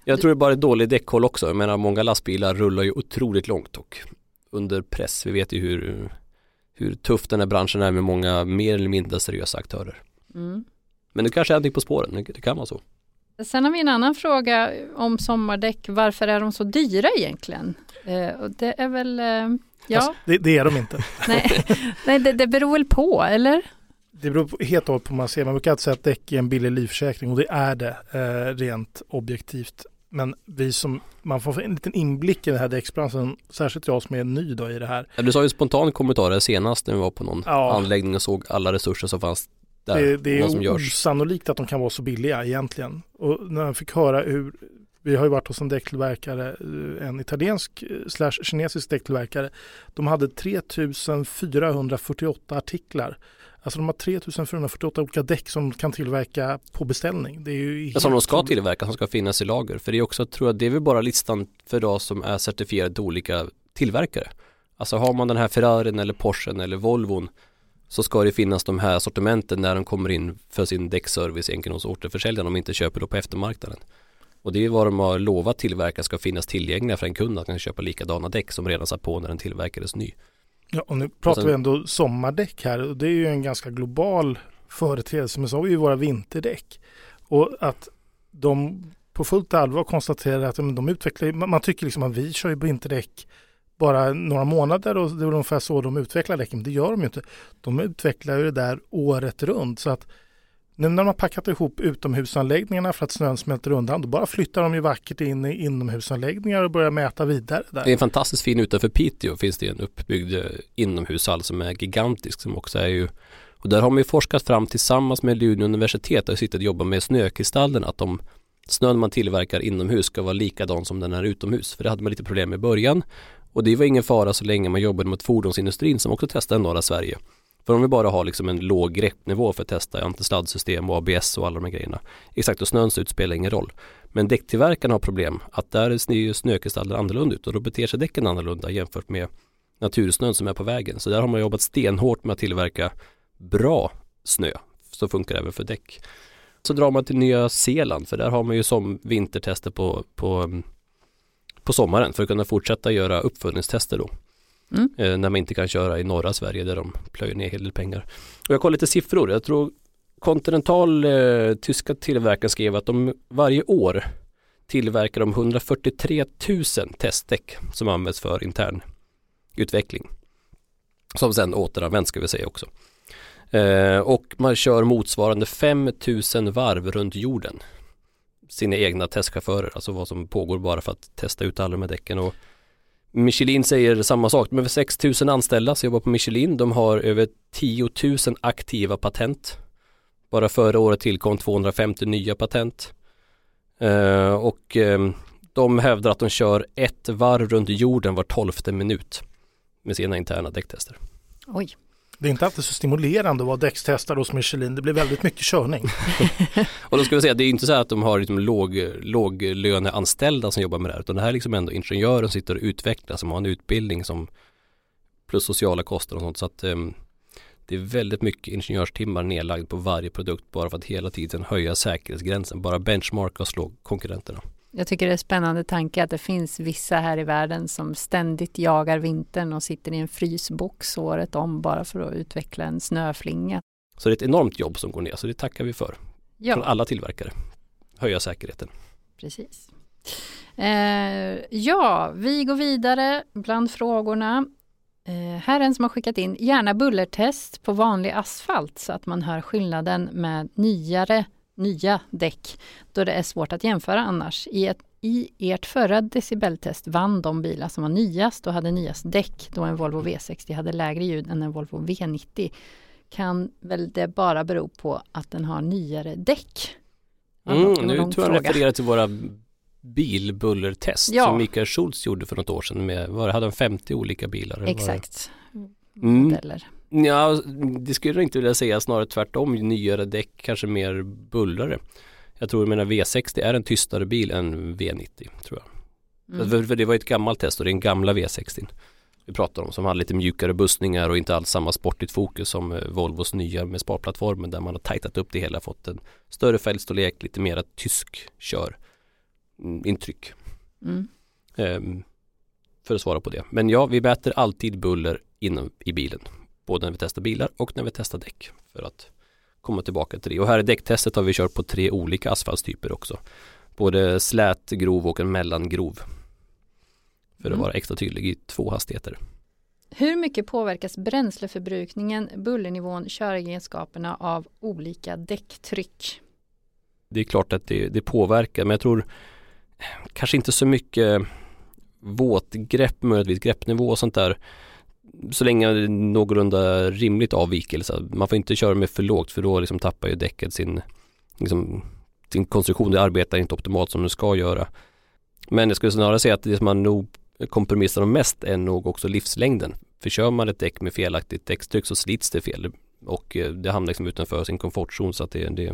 Jag tror det är bara är dålig däckhåll också. Jag menar många lastbilar rullar ju otroligt långt och under press. Vi vet ju hur hur tuff den här branschen är med många mer eller mindre seriösa aktörer. Mm. Men det kanske är någonting på spåren, det kan vara så. Sen har vi en annan fråga om sommardäck. Varför är de så dyra egentligen? Eh, och det är väl, eh, ja. Alltså, det, det, är de inte. nej, nej det, det beror väl på, eller? Det beror på, helt och hållet på vad man ser. Man brukar alltid säga att däck är en billig livförsäkring och det är det eh, rent objektivt. Men vi som, man får en liten inblick i den här däcksbranschen, särskilt jag som är ny då i det här. Ja, du sa ju en spontan kommentar senast när vi var på någon ja. anläggning och såg alla resurser som fanns där. Det, det är görs. osannolikt att de kan vara så billiga egentligen. Och när jag fick höra hur, vi har ju varit hos en däcktillverkare, eh, en italiensk eh, slash kinesisk däcktillverkare. De hade 3448 artiklar Alltså de har 3448 olika däck som kan tillverka på beställning. Det är ju som de ska tillverka, som ska finnas i lager. För det är också, tror jag, det är väl bara listan för idag som är certifierad till olika tillverkare. Alltså har man den här Ferrarin eller Porschen eller Volvon så ska det finnas de här sortimenten när de kommer in för sin däckservice egentligen hos återförsäljaren om de inte köper då på eftermarknaden. Och det är vad de har lovat tillverka ska finnas tillgängliga för en kund att kunna köpa likadana däck som redan satt på när den tillverkades ny. Ja, och nu pratar och sen, vi ändå sommardäck här och det är ju en ganska global företeelse. Men så har vi ju våra vinterdäck. Och att de på fullt allvar konstaterar att de utvecklar, man tycker liksom att vi kör ju vinterdäck bara några månader och det är ungefär så de utvecklar däcken. Det gör de ju inte. De utvecklar ju det där året runt. Så att nu när de har packat ihop utomhusanläggningarna för att snön smälter undan, då bara flyttar de ju vackert in i inomhusanläggningar och börjar mäta vidare. Där. Det är en fantastiskt fin utanför Piteå finns det en uppbyggd eh, inomhushall som är gigantisk som också är ju och där har man ju forskat fram tillsammans med Luleå universitet och sitter och jobbar med snökristallen att de snön man tillverkar inomhus ska vara likadan som den är utomhus. För det hade man lite problem med i början och det var ingen fara så länge man jobbade mot fordonsindustrin som också testade norra Sverige. För om vi bara har liksom en låg greppnivå för att testa antisladdsystem och ABS och alla de här grejerna. Exakt, och snön ser ut spelar ingen roll. Men däcktillverkarna har problem att där ser ju snökristaller annorlunda ut och då beter sig däcken annorlunda jämfört med natursnön som är på vägen. Så där har man jobbat stenhårt med att tillverka bra snö. Så funkar det även för däck. Så drar man till Nya Zeeland för där har man ju som vintertester på, på, på sommaren för att kunna fortsätta göra uppföljningstester då. Mm. Eh, när man inte kan köra i norra Sverige där de plöjer ner en hel del pengar. Och jag kollar lite siffror. Jag tror Continental, eh, tyska tillverkaren skrev att de varje år tillverkar de 143 000 testdäck som används för intern utveckling. Som sen återanvänds ska vi säga också. Eh, och man kör motsvarande 5 000 varv runt jorden. Sina egna testchaufförer, alltså vad som pågår bara för att testa ut alla de här däcken. Och Michelin säger samma sak, de är 6 000 anställda som jobbar på Michelin. De har över 10 000 aktiva patent. Bara förra året tillkom 250 nya patent. Eh, och eh, de hävdar att de kör ett varv runt jorden var tolfte minut med sina interna däcktester. Oj. Det är inte alltid så stimulerande att vara däckstestare hos Michelin. Det blir väldigt mycket körning. och då ska vi säga, det är inte så att de har liksom låg, låglöneanställda som jobbar med det här, utan det här är liksom ändå ingenjörer som sitter och utvecklar, som har en utbildning som plus sociala kostnader och sånt. Så att um, det är väldigt mycket ingenjörstimmar nedlagd på varje produkt bara för att hela tiden höja säkerhetsgränsen, bara benchmarka och slå konkurrenterna. Jag tycker det är spännande tanke att det finns vissa här i världen som ständigt jagar vintern och sitter i en frysbox året om bara för att utveckla en snöflinga. Så det är ett enormt jobb som går ner, så det tackar vi för. Ja. Från alla tillverkare. Höja säkerheten. Precis. Eh, ja, vi går vidare bland frågorna. Eh, här är en som har skickat in gärna bullertest på vanlig asfalt så att man hör skillnaden med nyare nya däck då det är svårt att jämföra annars. I, ett, I ert förra decibeltest vann de bilar som var nyast och hade nyast däck då en Volvo V60 hade lägre ljud än en Volvo V90. Kan väl det bara bero på att den har nyare däck? Mm, nu tror jag refererar till våra bilbullertest ja. som Mikael Schultz gjorde för något år sedan med, var hade han 50 olika bilar? Exakt. Mm. Ja, det skulle jag inte vilja säga, snarare tvärtom. Nyare däck, kanske mer bullrare. Jag tror, menar V60 är en tystare bil än V90, tror jag. Mm. För, för, det var ett gammalt test och det är en gamla V60 vi pratar om som hade lite mjukare bussningar och inte alls samma sportigt fokus som eh, Volvos nya med sparplattformen där man har tajtat upp det hela, fått en större fälgstorlek, lite mera tysk kör mm, intryck. Mm. Um, för att svara på det. Men ja, vi mäter alltid buller inom i bilen både när vi testar bilar och när vi testar däck för att komma tillbaka till det. Och här i däcktestet har vi kört på tre olika asfaltstyper också. Både slät, grov och en mellangrov. För att mm. vara extra tydlig i två hastigheter. Hur mycket påverkas bränsleförbrukningen, bullernivån, köregenskaperna av olika däcktryck? Det är klart att det, det påverkar men jag tror kanske inte så mycket våtgrepp, möjligtvis greppnivå och sånt där så länge det är någorlunda rimligt avvikelse. Man får inte köra med för lågt för då liksom tappar ju däcket sin, liksom, sin konstruktion. Det arbetar inte optimalt som det ska göra. Men jag skulle snarare säga att det som man nog kompromissar om mest är nog också livslängden. För kör man ett däck med felaktigt däckstryck så slits det fel och eh, det hamnar liksom utanför sin komfortzon så att det, det,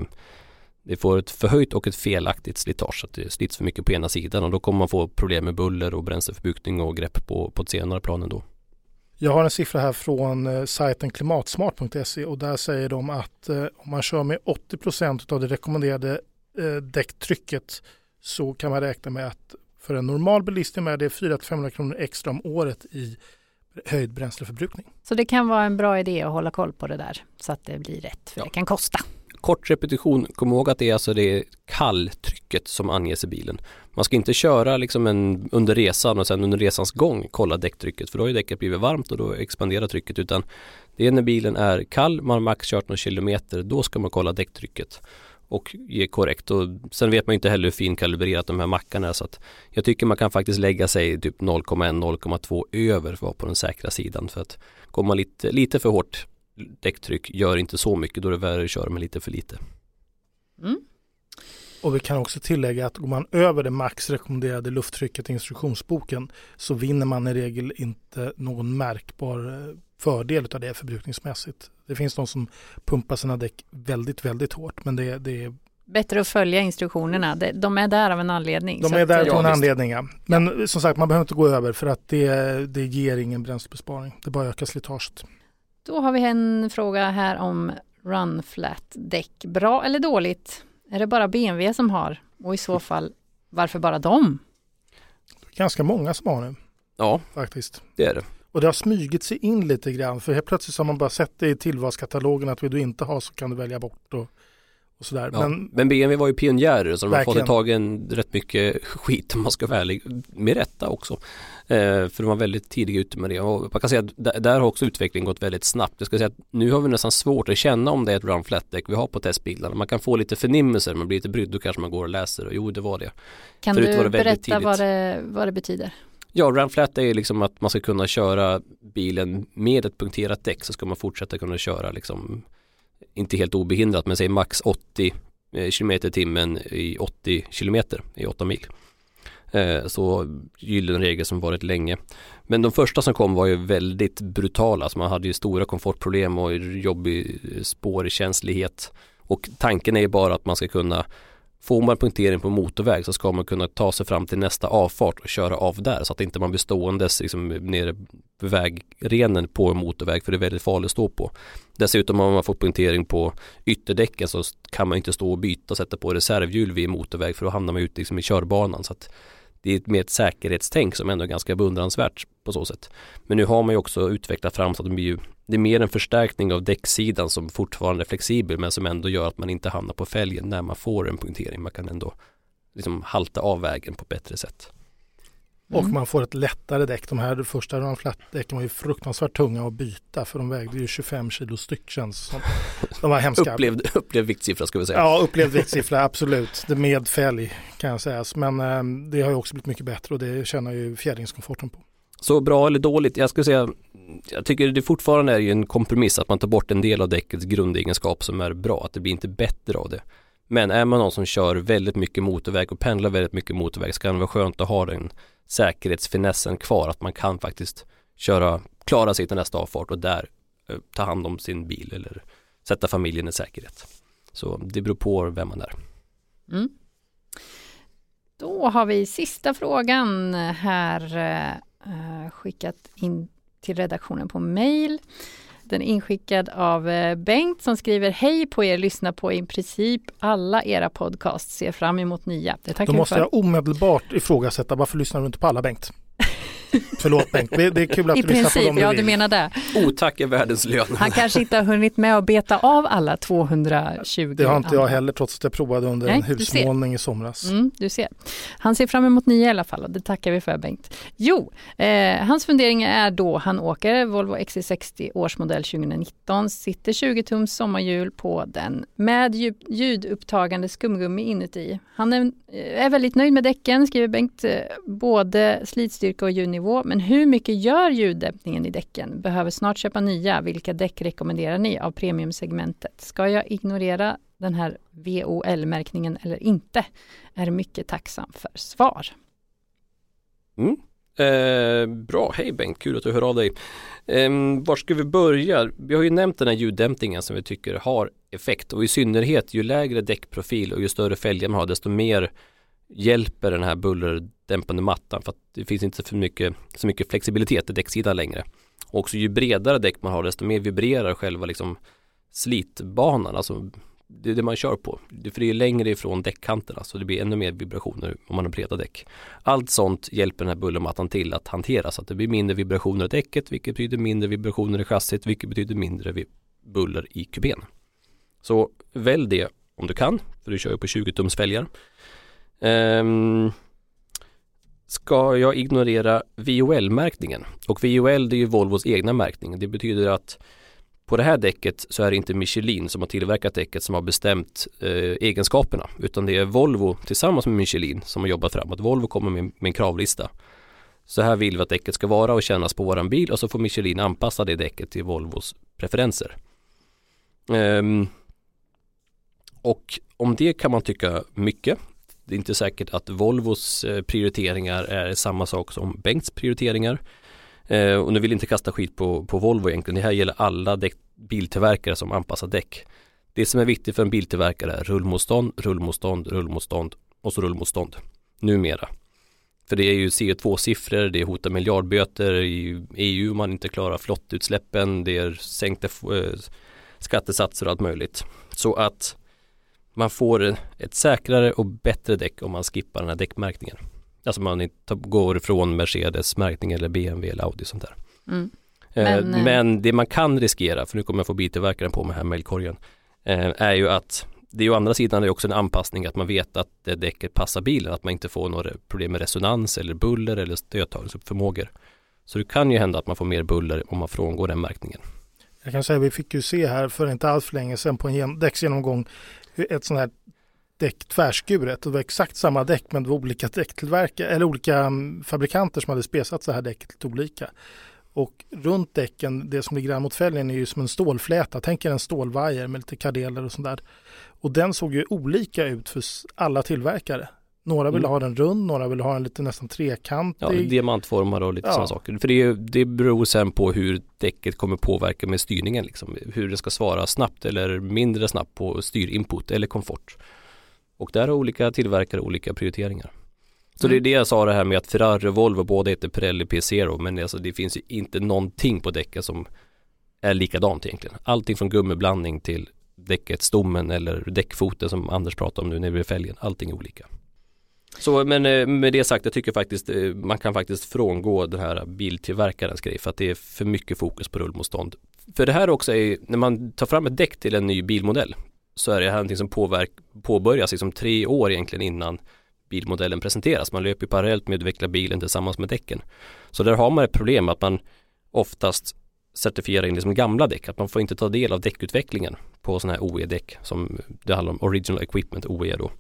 det får ett förhöjt och ett felaktigt slitage. Så att det slits för mycket på ena sidan och då kommer man få problem med buller och bränsleförbrukning och grepp på, på ett senare plan ändå. Jag har en siffra här från eh, sajten klimatsmart.se och där säger de att eh, om man kör med 80% av det rekommenderade eh, däcktrycket så kan man räkna med att för en normal bilist är det 400-500 kronor extra om året i höjd bränsleförbrukning. Så det kan vara en bra idé att hålla koll på det där så att det blir rätt, för ja. det kan kosta kort repetition, kom ihåg att det är alltså det kalltrycket som anges i bilen. Man ska inte köra liksom en, under resan och sen under resans gång kolla däcktrycket för då har ju däcket blivit varmt och då expanderar trycket utan det är när bilen är kall, man har max kört några kilometer, då ska man kolla däcktrycket och ge korrekt. Och sen vet man inte heller hur finkalibrerat de här mackarna är så att jag tycker man kan faktiskt lägga sig typ 0,1-0,2 över för att vara på den säkra sidan för att kommer man lite, lite för hårt däcktryck gör inte så mycket, då är det värre att köra med lite för lite. Mm. Och vi kan också tillägga att går man över det max rekommenderade lufttrycket i instruktionsboken så vinner man i regel inte någon märkbar eh, fördel av det förbrukningsmässigt. Det finns de som pumpar sina däck väldigt, väldigt hårt men det, det är Bättre att följa instruktionerna. De är där av en anledning. De är där av en anledning, ja. Men ja. som sagt, man behöver inte gå över för att det, det ger ingen bränslebesparing. Det bara ökar slitaget. Då har vi en fråga här om Run Flat däck. Bra eller dåligt? Är det bara BMW som har? Och i så fall, varför bara dem? Ganska många som har det. Ja, faktiskt. Det är det. Och det har smugit sig in lite grann för helt plötsligt har man bara sett det i tillvalskatalogen att vill du inte ha så kan du välja bort. Och och sådär. Ja, men, men BMW var ju pionjärer så de verkligen. har fått tag i rätt mycket skit om man ska vara ärlig. Med rätta också. Eh, för de var väldigt tidiga ute med det och man kan säga att där, har också utvecklingen gått väldigt snabbt. Jag ska säga att nu har vi nästan svårt att känna om det är ett run flat deck vi har på testbilarna. Man kan få lite förnimmelser, man blir lite brydd och kanske man går och läser och jo det var det. Kan Förut du berätta vad det, vad det betyder? Ja, run flat är liksom att man ska kunna köra bilen med ett punkterat däck så ska man fortsätta kunna köra liksom inte helt obehindrat men säg max 80 eh, km i timmen i 80 km i 8 mil. Eh, så gyllene regel som varit länge. Men de första som kom var ju väldigt brutala, alltså man hade ju stora komfortproblem och jobbig spårkänslighet. Och tanken är ju bara att man ska kunna Får man punktering på motorväg så ska man kunna ta sig fram till nästa avfart och köra av där så att inte man blir ståendes liksom nere på vägrenen på en motorväg för det är väldigt farligt att stå på. Dessutom om man får punktering på ytterdäcken så kan man inte stå och byta och sätta på reservhjul vid motorväg för då hamnar man ute liksom i körbanan. Så att det är mer ett säkerhetstänk som ändå är ganska beundransvärt på så sätt. Men nu har man ju också utvecklat fram så att det blir ju det är mer en förstärkning av däcksidan som fortfarande är flexibel men som ändå gör att man inte hamnar på fälgen när man får en punktering. Man kan ändå liksom halta av vägen på ett bättre sätt. Mm. Och man får ett lättare däck. De här första de däcken var ju fruktansvärt tunga att byta för de vägde ju 25 kilo styck känns som. De var hemska. upplevd, upplevd viktsiffra ska vi säga. Ja, upplevd viktsiffra absolut. Det med fälg kan jag säga. Men eh, det har ju också blivit mycket bättre och det känner ju fjädringskomforten på. Så bra eller dåligt? Jag skulle säga, jag tycker det fortfarande är en kompromiss att man tar bort en del av däckets grundegenskap som är bra, att det blir inte bättre av det. Men är man någon som kör väldigt mycket motorväg och pendlar väldigt mycket motorväg så kan det vara skönt att ha den säkerhetsfinessen kvar, att man kan faktiskt köra, klara sig till nästa avfart och där eh, ta hand om sin bil eller sätta familjen i säkerhet. Så det beror på vem man är. Mm. Då har vi sista frågan här eh, eh, skickat in till redaktionen på mail. Den är inskickad av eh, Bengt som skriver Hej på er, lyssna på i princip alla era podcasts, ser fram emot nya. Det tackar Då måste jag omedelbart ifrågasätta, varför lyssnar du inte på alla Bengt? Förlåt Bengt, det är kul att I du lyssnar princip, på dem ja du menar det. Otack är världens lön. Han kanske inte har hunnit med att beta av alla 220. Det har inte jag heller trots att jag provade under Nej, en husmålning i somras. Mm, du ser. Han ser fram emot nya i alla fall och det tackar vi för Bengt. Jo, eh, hans funderingar är då han åker Volvo XC60 årsmodell 2019, sitter 20 tums sommarhjul på den med ljudupptagande skumgummi inuti. Han är, eh, är väldigt nöjd med däcken, skriver Bengt, eh, både slitstyrka och ljudnivå nivå. Men hur mycket gör ljuddämpningen i däcken? Behöver snart köpa nya. Vilka däck rekommenderar ni av premiumsegmentet? Ska jag ignorera den här VOL-märkningen eller inte? Är mycket tacksam för svar. Mm. Eh, bra, hej Bengt, kul att du hör av dig. Eh, var ska vi börja? Vi har ju nämnt den här ljuddämpningen som vi tycker har effekt och i synnerhet ju lägre däckprofil och ju större fälgar man har desto mer hjälper den här bullerdämpande mattan för att det finns inte så mycket, så mycket flexibilitet i däcksidan längre. Och också ju bredare däck man har desto mer vibrerar själva liksom slitbanan, alltså det är det man kör på. För det är längre ifrån däckkanterna så det blir ännu mer vibrationer om man har breda däck. Allt sånt hjälper den här bullermattan till att hantera så att det blir mindre vibrationer i däcket vilket betyder mindre vibrationer i chassit vilket betyder mindre buller i kupén. Så välj det om du kan, för du kör ju på 20 tums fälgar. Um, ska jag ignorera VOL-märkningen? Och VOL det är ju Volvos egna märkning. Det betyder att på det här däcket så är det inte Michelin som har tillverkat däcket som har bestämt eh, egenskaperna utan det är Volvo tillsammans med Michelin som har jobbat fram att Volvo kommer med, med en kravlista. Så här vill vi att däcket ska vara och kännas på våran bil och så får Michelin anpassa det däcket till Volvos preferenser. Um, och om det kan man tycka mycket det är inte säkert att Volvos eh, prioriteringar är samma sak som Bengts prioriteringar. Eh, och nu vill jag inte kasta skit på, på Volvo egentligen. Det här gäller alla däck, biltillverkare som anpassar däck. Det som är viktigt för en biltillverkare är rullmotstånd, rullmotstånd, rullmotstånd och så rullmotstånd. Numera. För det är ju CO2-siffror, det hotar miljardböter i EU om man inte klarar flottutsläppen, det är sänkta eh, skattesatser och allt möjligt. Så att man får ett säkrare och bättre däck om man skippar den här däckmärkningen. Alltså man inte går ifrån Mercedes märkning eller BMW eller Audi och sånt där. Mm. Eh, men, eh, men, det man kan riskera, för nu kommer jag få biltillverkaren på mig här mejlkorgen, eh, är ju att det är ju andra sidan är också en anpassning att man vet att det däcket passar bilen, att man inte får några problem med resonans eller buller eller stödtagningsförmågor. Så det kan ju hända att man får mer buller om man frångår den märkningen. Jag kan säga att vi fick ju se här för inte alls för länge sedan på en däcksgenomgång ett sånt här däck tvärskuret. Det var exakt samma däck men det var olika däcktillverkare eller olika mm, fabrikanter som hade spesat så här däcket lite olika. Och runt däcken, det som ligger grann mot fälgen är ju som en stålfläta. Tänk er en stålvajer med lite kardeler och sånt där. Och den såg ju olika ut för alla tillverkare. Några ville mm. ha den rund, några ville ha den lite nästan trekantig. Ja, diamantformad och lite ja. sådana saker. För det, det beror sen på hur däcket kommer påverka med styrningen. Liksom. Hur det ska svara snabbt eller mindre snabbt på styrinput eller komfort. Och där har olika tillverkare olika prioriteringar. Så mm. det är det jag sa det här med att Ferrari och Volvo båda heter Pirelli P0 men alltså det finns ju inte någonting på däcket som är likadant egentligen. Allting från gummiblandning till däcket, stommen eller däckfoten som Anders pratade om nu nere vid fälgen. Allting är olika. Så men eh, med det sagt, jag tycker faktiskt eh, man kan faktiskt frångå den här biltillverkarens grej för att det är för mycket fokus på rullmotstånd. För det här också är, när man tar fram ett däck till en ny bilmodell så är det här någonting som påverk, påbörjas liksom tre år egentligen innan bilmodellen presenteras. Man löper parallellt med att utveckla bilen tillsammans med däcken. Så där har man ett problem att man oftast certifierar in liksom gamla däck, att man får inte ta del av däckutvecklingen på sådana här OE-däck som det handlar om Original Equipment, OE då.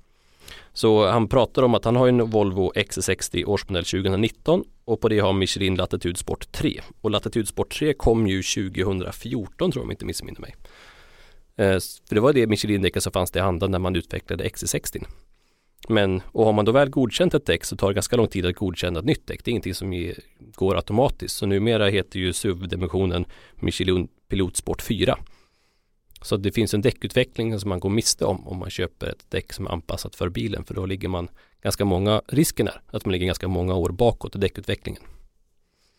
Så han pratar om att han har en Volvo XC60 årsmodell 2019 och på det har Michelin Latitude Sport 3. Och Latitude Sport 3 kom ju 2014 tror jag om jag inte missminner mig. Eh, för det var det Michelin-däcket som fanns i handen när man utvecklade XC60. Men, och har man då väl godkänt ett däck så tar det ganska lång tid att godkänna ett nytt däck. Det är ingenting som går automatiskt. Så numera heter ju SUV-dimensionen Michelin Pilot Sport 4. Så det finns en däckutveckling som man går miste om om man köper ett däck som är anpassat för bilen. För då ligger man ganska många, risken är att man ligger ganska många år bakåt i däckutvecklingen.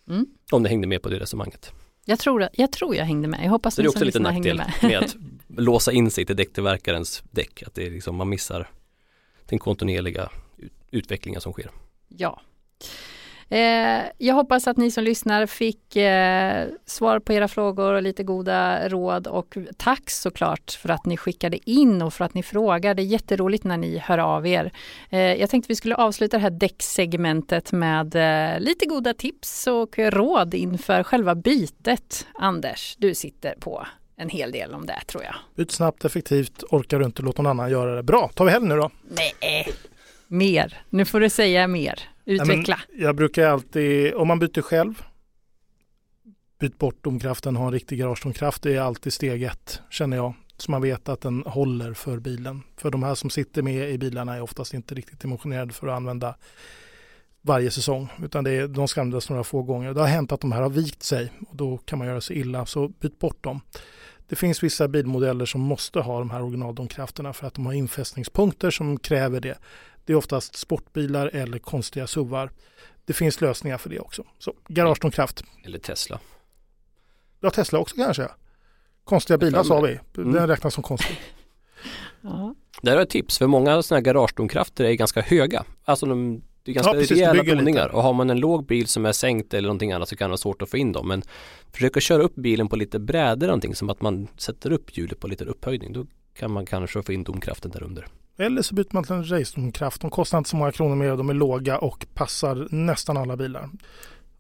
Mm. Om det hängde med på det resonemanget. Jag tror, jag tror jag hängde med. Jag hoppas det är också lite nackdel med. med att låsa in sig till däcktillverkarens däck. Att det är liksom, man missar den kontinuerliga utvecklingen som sker. Ja. Eh, jag hoppas att ni som lyssnar fick eh, svar på era frågor och lite goda råd och tack såklart för att ni skickade in och för att ni frågar. Det är jätteroligt när ni hör av er. Eh, jag tänkte vi skulle avsluta det här däcksegmentet med lite goda tips och råd inför själva bytet. Anders, du sitter på en hel del om det tror jag. Byt snabbt, effektivt, orkar du inte, låt någon annan göra det. Bra, tar vi helg nu då? Nej, mer. Nu får du säga mer. Utveckla. Nej, jag brukar alltid, om man byter själv, byt bort domkraften, ha en riktig garagedomkraft. Det är alltid steg ett, känner jag. Så man vet att den håller för bilen. För de här som sitter med i bilarna är oftast inte riktigt dimensionerade för att använda varje säsong. Utan det är, de ska användas några få gånger. Det har hänt att de här har vikt sig och då kan man göra sig illa. Så byt bort dem. Det finns vissa bilmodeller som måste ha de här originaldomkrafterna för att de har infästningspunkter som kräver det. Det är oftast sportbilar eller konstiga SUVar. Det finns lösningar för det också. Så garagedomkraft. Eller Tesla. Ja, Tesla också kanske. Konstiga bilar sa vi. Den mm. räknas som konstig. ja. Där har ett tips, för många sådana här garagedomkrafter är ganska höga. Alltså de, det är ganska ja, precis, rejäla boningar och har man en låg bil som är sänkt eller någonting annat så kan det vara svårt att få in dem. Men försöka köra upp bilen på lite brädor någonting som att man sätter upp hjulet på lite upphöjning. Då kan man kanske få in domkraften där under. Eller så byter man till en racedomkraft. De kostar inte så många kronor mer de är låga och passar nästan alla bilar.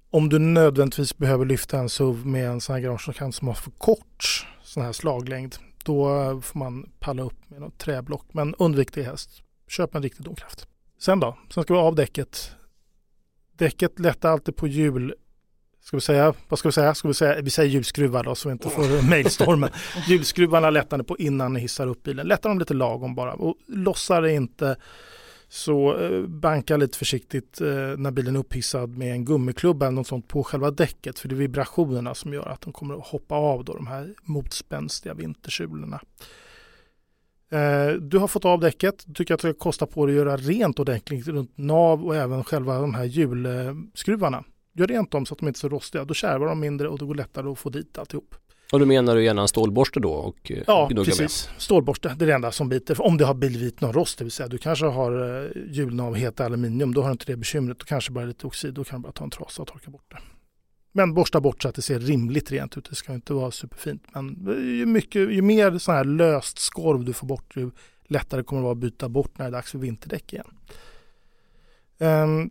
Om du nödvändigtvis behöver lyfta en SUV med en sån här garagedomkraft som har för kort sån här slaglängd. Då får man palla upp med något träblock. Men undvik det helst. Köp en riktig domkraft. Sen då? Sen ska vi av däcket. Däcket lättar alltid på hjul Ska vi säga, vad ska vi säga? Ska vi, säga vi säger hjulskruvar då så vi inte får mejlstormen. Hjulskruvarna lättar ni på innan ni hissar upp bilen. Lättar dem lite lagom bara och lossar det inte så eh, banka lite försiktigt eh, när bilen är upphissad med en gummiklubba eller något sånt på själva däcket för det är vibrationerna som gör att de kommer att hoppa av då de här motspänstiga vintersulorna. Eh, du har fått av däcket, du tycker att det kostar på dig att göra rent ordentligt runt nav och även själva de här hjulskruvarna. Gör rent dem så att de inte är så rostiga. Då kärvar de mindre och det går lättare att få dit alltihop. Och då menar du gärna en stålborste då? Och eh, ja, precis. Med. Stålborste, det är det enda som biter. Om det har blivit någon rost, det vill säga du kanske har eh, hjulen av heta aluminium, då har du inte det bekymret. Då kanske bara lite oxid, då kan du bara ta en trasa och torka bort det. Men borsta bort så att det ser rimligt rent ut. Det ska inte vara superfint. Men ju, mycket, ju mer sån här löst skorv du får bort, ju lättare kommer det vara att byta bort när det är dags för vinterdäck igen. Um,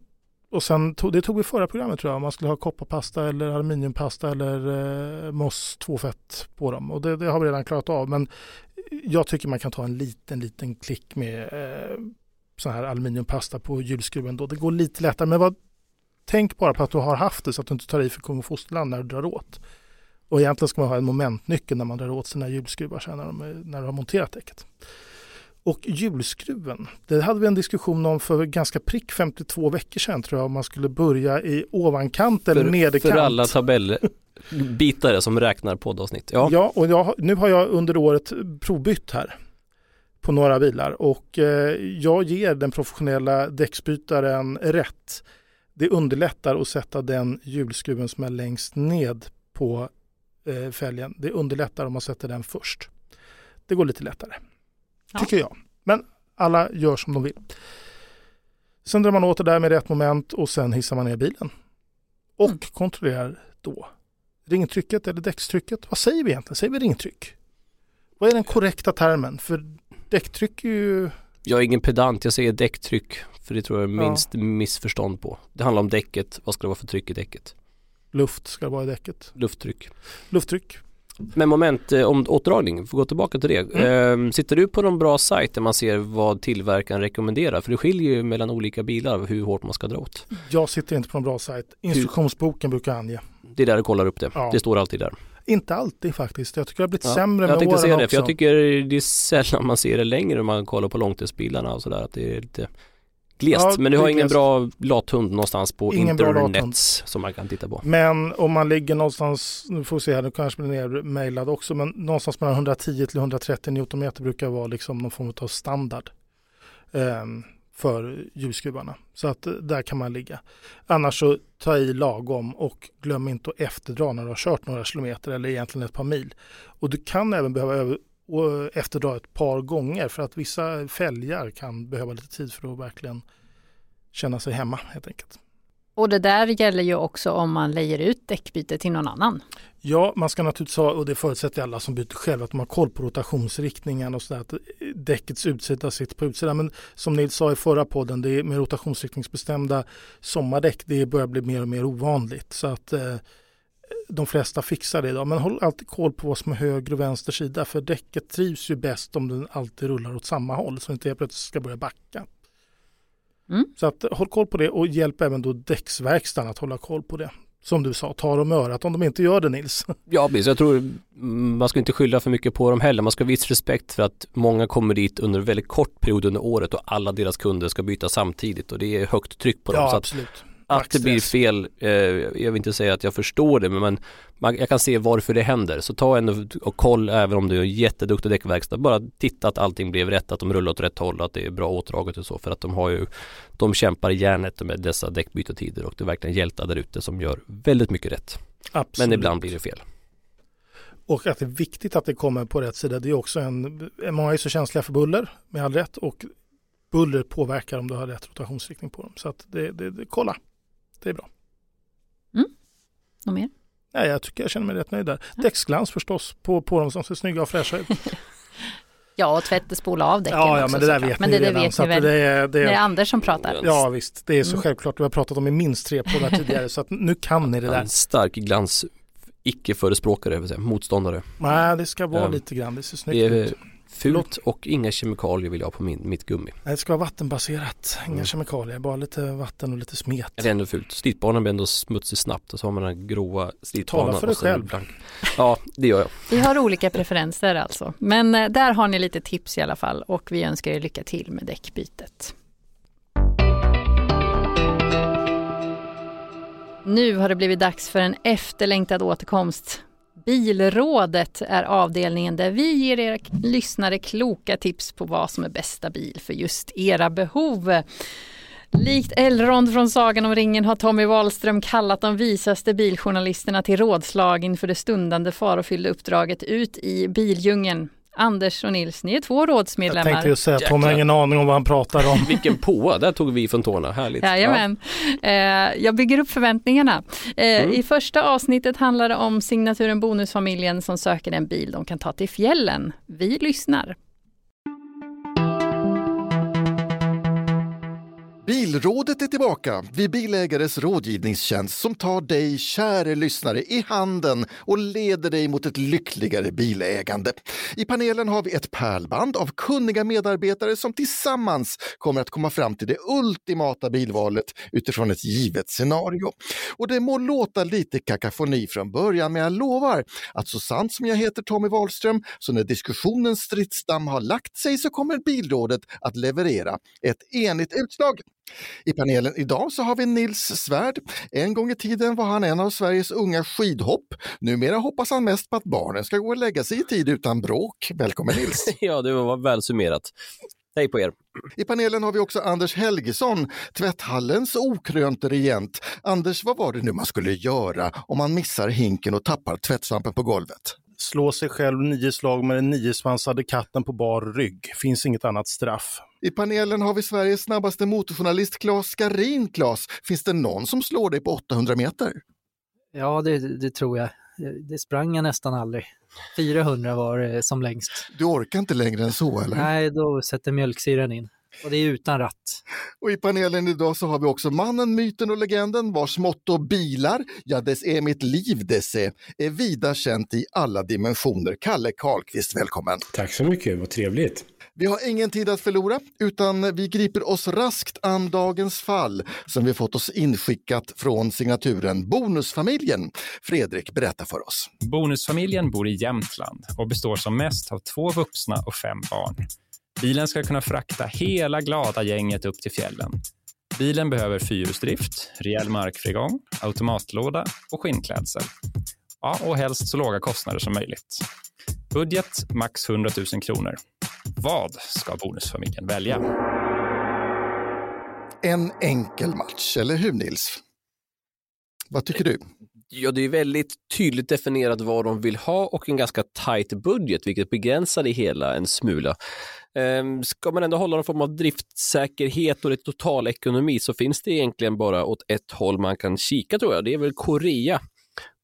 och sen tog, det tog vi förra programmet tror jag, om man skulle ha kopparpasta eller aluminiumpasta eller eh, moss 2-fett på dem. Och det, det, har vi redan klarat av. Men jag tycker man kan ta en liten, liten klick med eh, sån här aluminiumpasta på hjulskruven då. Det går lite lättare. Men vad tänk bara på att du har haft det så att du inte tar i för kung och fosterland när du drar åt. Och egentligen ska man ha en momentnyckel när man drar åt sina hjulskruvar sen när, de, när du har monterat däcket. Och hjulskruven, det hade vi en diskussion om för ganska prick 52 veckor sedan tror jag, om man skulle börja i ovankant eller För, nederkant. för alla tabellbitare som räknar poddavsnitt. Ja, Ja, och jag, nu har jag under året provbytt här på några bilar och eh, jag ger den professionella däcksbytaren rätt. Det underlättar att sätta den hjulskruven som är längst ned på eh, fälgen. Det underlättar om man sätter den först. Det går lite lättare, Ja. tycker jag. Men alla gör som de vill. Sen drar man åt det där med rätt moment och sen hissar man ner bilen. Och Mm. kontrollerar då ringtrycket eller däckstrycket. Vad säger vi egentligen? Säger vi ringtryck? Vad är den korrekta termen? För däcktryck är ju... jag är ingen pedant, jag säger däcktryck. För det tror jag är Ja. minst missförstånd på. Det handlar om däcket, vad ska det vara för tryck i däcket? Luft ska vara i däcket. Lufttryck. Lufttryck. Men moment eh, om återdragning, får gå tillbaka till det. Mm. Eh, sitter du på någon bra sajt där man ser vad tillverkaren rekommenderar? För det skiljer ju mellan olika bilar hur hårt man ska dra åt. Jag sitter inte på en bra sajt. Instruktionsboken brukar ange. Det är där du kollar upp det. Ja. Det står alltid där. Inte alltid faktiskt. Jag tycker det har blivit Ja, sämre jag med tänkte åren säga det, också. för jag tycker det är sällan man ser det längre om man kollar på långtidsbilarna och sådär. Att det är lite glest. Ja, Men du har ingen bra lathund någonstans på Ingen internets som man kan titta på. Men om man ligger någonstans, nu får vi se här, nu kanske blir nermailad också, men någonstans mellan 110 till 130 Newtonmeter brukar vara liksom någon form av standard ehm, för hjulskruvarna. Så att eh, där kan man ligga. Annars så ta i lagom och glöm inte att efterdra när du har kört några kilometer eller egentligen ett par mil. Och du kan även behöva och efterdra ett par gånger för att vissa fälgar kan behöva lite tid för att verkligen känna sig hemma helt enkelt. Och det där gäller ju också om man lejer ut däckbyte till någon annan. Ja, man ska naturligtvis ha, och det förutsätter alla som byter själv, att de har koll på rotationsriktningen och sådär, att däckets utsida sitter på utsidan. Men som Nils sa i förra podden, det är med rotationsriktningsbestämda sommardäck, det börjar bli mer och mer ovanligt. Så att eh, de flesta fixar det idag. Men håll alltid koll på vad som är höger och vänster sida, för däcket trivs ju bäst om den alltid rullar åt samma håll, så inte helt plötsligt ska börja backa. Mm. Så att håll koll på det och hjälp även då däcksverkstaden att hålla koll på det. Som du sa, ta dem i örat om de inte gör det Nils. Ja precis, jag tror mm, man ska inte skylla för mycket på dem heller. Man ska ha viss respekt för att många kommer dit under en väldigt kort period under året och alla deras kunder ska byta samtidigt och det är högt tryck på dem. Ja, så att, absolut. Att det blir fel, eh, jag vill inte säga att jag förstår det men man, man, jag kan se varför det händer. Så ta en och koll även om du är en jätteduktig däckverkstad. Bara titta att allting blev rätt, att de rullar åt rätt håll, att det är bra åtdraget och så. För att de har ju, de kämpar i järnet med dessa däckbytetider och det är verkligen hjältar där ute som gör väldigt mycket rätt. Absolut. Men ibland blir det fel. Och att det är viktigt att det kommer på rätt sida. Det är också en, många är så känsliga för buller med all rätt och buller påverkar om du har rätt rotationsriktning på dem. Så att det, det, det, kolla, det är bra. Något mer? Nej, jag tycker jag känner mig rätt nöjd där. Ja. Däcksglans förstås på, på dem som ser snygga och fräscha ut. Ja, och tvätt och spola av däcken Ja, ja också, men det där vet men ni det, det redan. vet så ni väl. det, är- det, Det är är- Anders som pratar. Ja visst, det är så Mm. självklart. Vi har pratat om i minst tre poddar tidigare så att nu kan ni det där. En stark glans icke-förespråkare, motståndare. Nej, det ska vara Ja. lite grann. Det ser Det snyggt är ut. Fult och inga kemikalier vill jag ha på min, mitt gummi. Nej, Det ska vara vattenbaserat. Inga Mm. kemikalier, bara lite vatten och lite smet. Det är ändå fult. Slitbanan blir ändå smutsig snabbt och så har man den gråa slitbanan. Tala för dig själv. blank. Ja, det gör jag. Vi har olika preferenser alltså. Men eh, där har ni lite tips i alla fall och vi önskar er lycka till med däckbytet. Nu har det blivit dags för en efterlängtad återkomst. Bilrådet är avdelningen där vi ger er lyssnare kloka tips på vad som är bästa bil för just era behov. Likt Elrond från Sagan om ringen har Tommy Wahlström kallat de visaste biljournalisterna till rådslag inför det stundande farofyllda uppdraget ut i bildjungeln. Anders och Nils, ni är två Jag rådsmedlemmar. tänkte ju säga att Tom har ingen aning om vad han pratar om. Vilken påa, där tog vi från tårna, härligt. Jajamän. Eh, jag bygger upp förväntningarna. Eh, Mm. I första avsnittet handlar det om signaturen Bonusfamiljen som söker en bil de kan ta till fjällen. Vi lyssnar. Bilrådet är tillbaka vid Bilägares rådgivningstjänst som tar dig, käre lyssnare, i handen och leder dig mot ett lyckligare bilägande. I panelen har vi ett pärlband av kunniga medarbetare som tillsammans kommer att komma fram till det ultimata bilvalet utifrån ett givet scenario. Och det må låta lite kakafoni från början, men jag lovar att så sant som jag heter Tommy Wahlström, så när diskussionens stridsdamm har lagt sig så kommer Bilrådet att leverera ett enigt utslag. I panelen idag så har vi Nils Svärd. En gång i tiden var han en av Sveriges unga skidhopp. Numera hoppas han mest på att barnen ska gå och lägga sig i tid utan bråk. Välkommen Nils! ja, det var väl summerat. Hej på er! I panelen har vi också Anders Helgesson, tvätthallens okrönte regent. Anders, vad var det nu man skulle göra om man missar hinken och tappar tvättsvampen på golvet? Slå sig själv nio slag med den niosvansade katten på bar rygg. Finns inget annat straff. I panelen har vi Sveriges snabbaste motorjournalist Claes Skarin. Claes, finns det någon som slår dig på 800 meter? Ja, det, det tror jag. Det sprang jag nästan aldrig. 400 var det som längst. Du orkar inte längre än så eller? Nej, då sätter mjölksyran in. Och det är utan ratt. Och i panelen idag så har vi också mannen, myten och legenden vars motto bilar, ja dess är mitt liv desse, är vida känt i alla dimensioner. Kalle Karlqvist, välkommen! Tack så mycket, vad trevligt! Vi har ingen tid att förlora, utan vi griper oss raskt an dagens fall som vi fått oss inskickat från signaturen Bonusfamiljen. Fredrik, berätta för oss. Bonusfamiljen bor i Jämtland och består som mest av två vuxna och fem barn. Bilen ska kunna frakta hela glada gänget upp till fjällen. Bilen behöver fyrhjulsdrift, rejäl markfrigång, automatlåda och skinnklädsel. Ja, och helst så låga kostnader som möjligt. Budget max 100 000 kronor. Vad ska bonusfamiljen välja? En enkel match, eller hur Nils? Vad tycker du? Ja, det är väldigt tydligt definierat vad de vill ha och en ganska tight budget, vilket begränsar det hela en smula. Ehm, ska man ändå hålla någon form av driftsäkerhet och total totalekonomi så finns det egentligen bara åt ett håll man kan kika tror jag. Det är väl Korea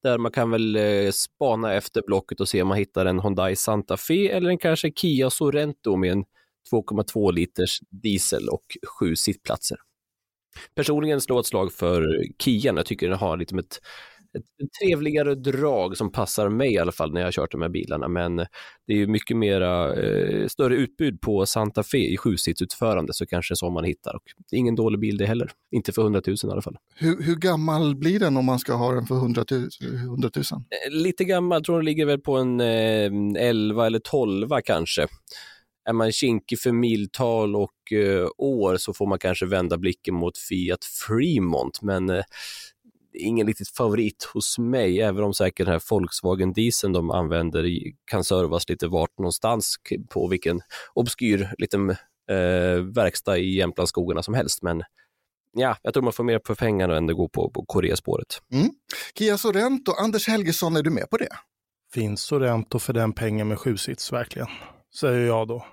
där man kan väl eh, spana efter blocket och se om man hittar en Hyundai Santa Fe eller en kanske Kia Sorento med en 2,2 liters diesel och sju sittplatser. Personligen slår ett slag för Kia, jag tycker den har lite ett ett trevligare drag som passar mig i alla fall när jag har kört de här bilarna. Men det är mycket mera, eh, större utbud på Santa Fe i sjusitsutförande så kanske så man hittar. Och det är ingen dålig bil det heller. Inte för 100 000 i alla fall. Hur, hur gammal blir den om man ska ha den för 100 000? 100 000? Lite gammal, tror den ligger väl på en eh, 11 eller 12 kanske är man kinkig för miltal och eh, år så får man kanske vända blicken mot Fiat Fremont, men eh, ingen riktigt favorit hos mig, även om säkert den här Volkswagen-dieseln de använder kan servas lite vart någonstans på vilken obskyr liten eh, verkstad i Jämtlandsskogarna som helst. Men ja, jag tror man får mer för pengarna än det går på, på Koreaspåret. Mm. Kia Sorento, Anders Helgesson, är du med på det? Finns Sorento för den pengen med sjusits verkligen? Säger jag då.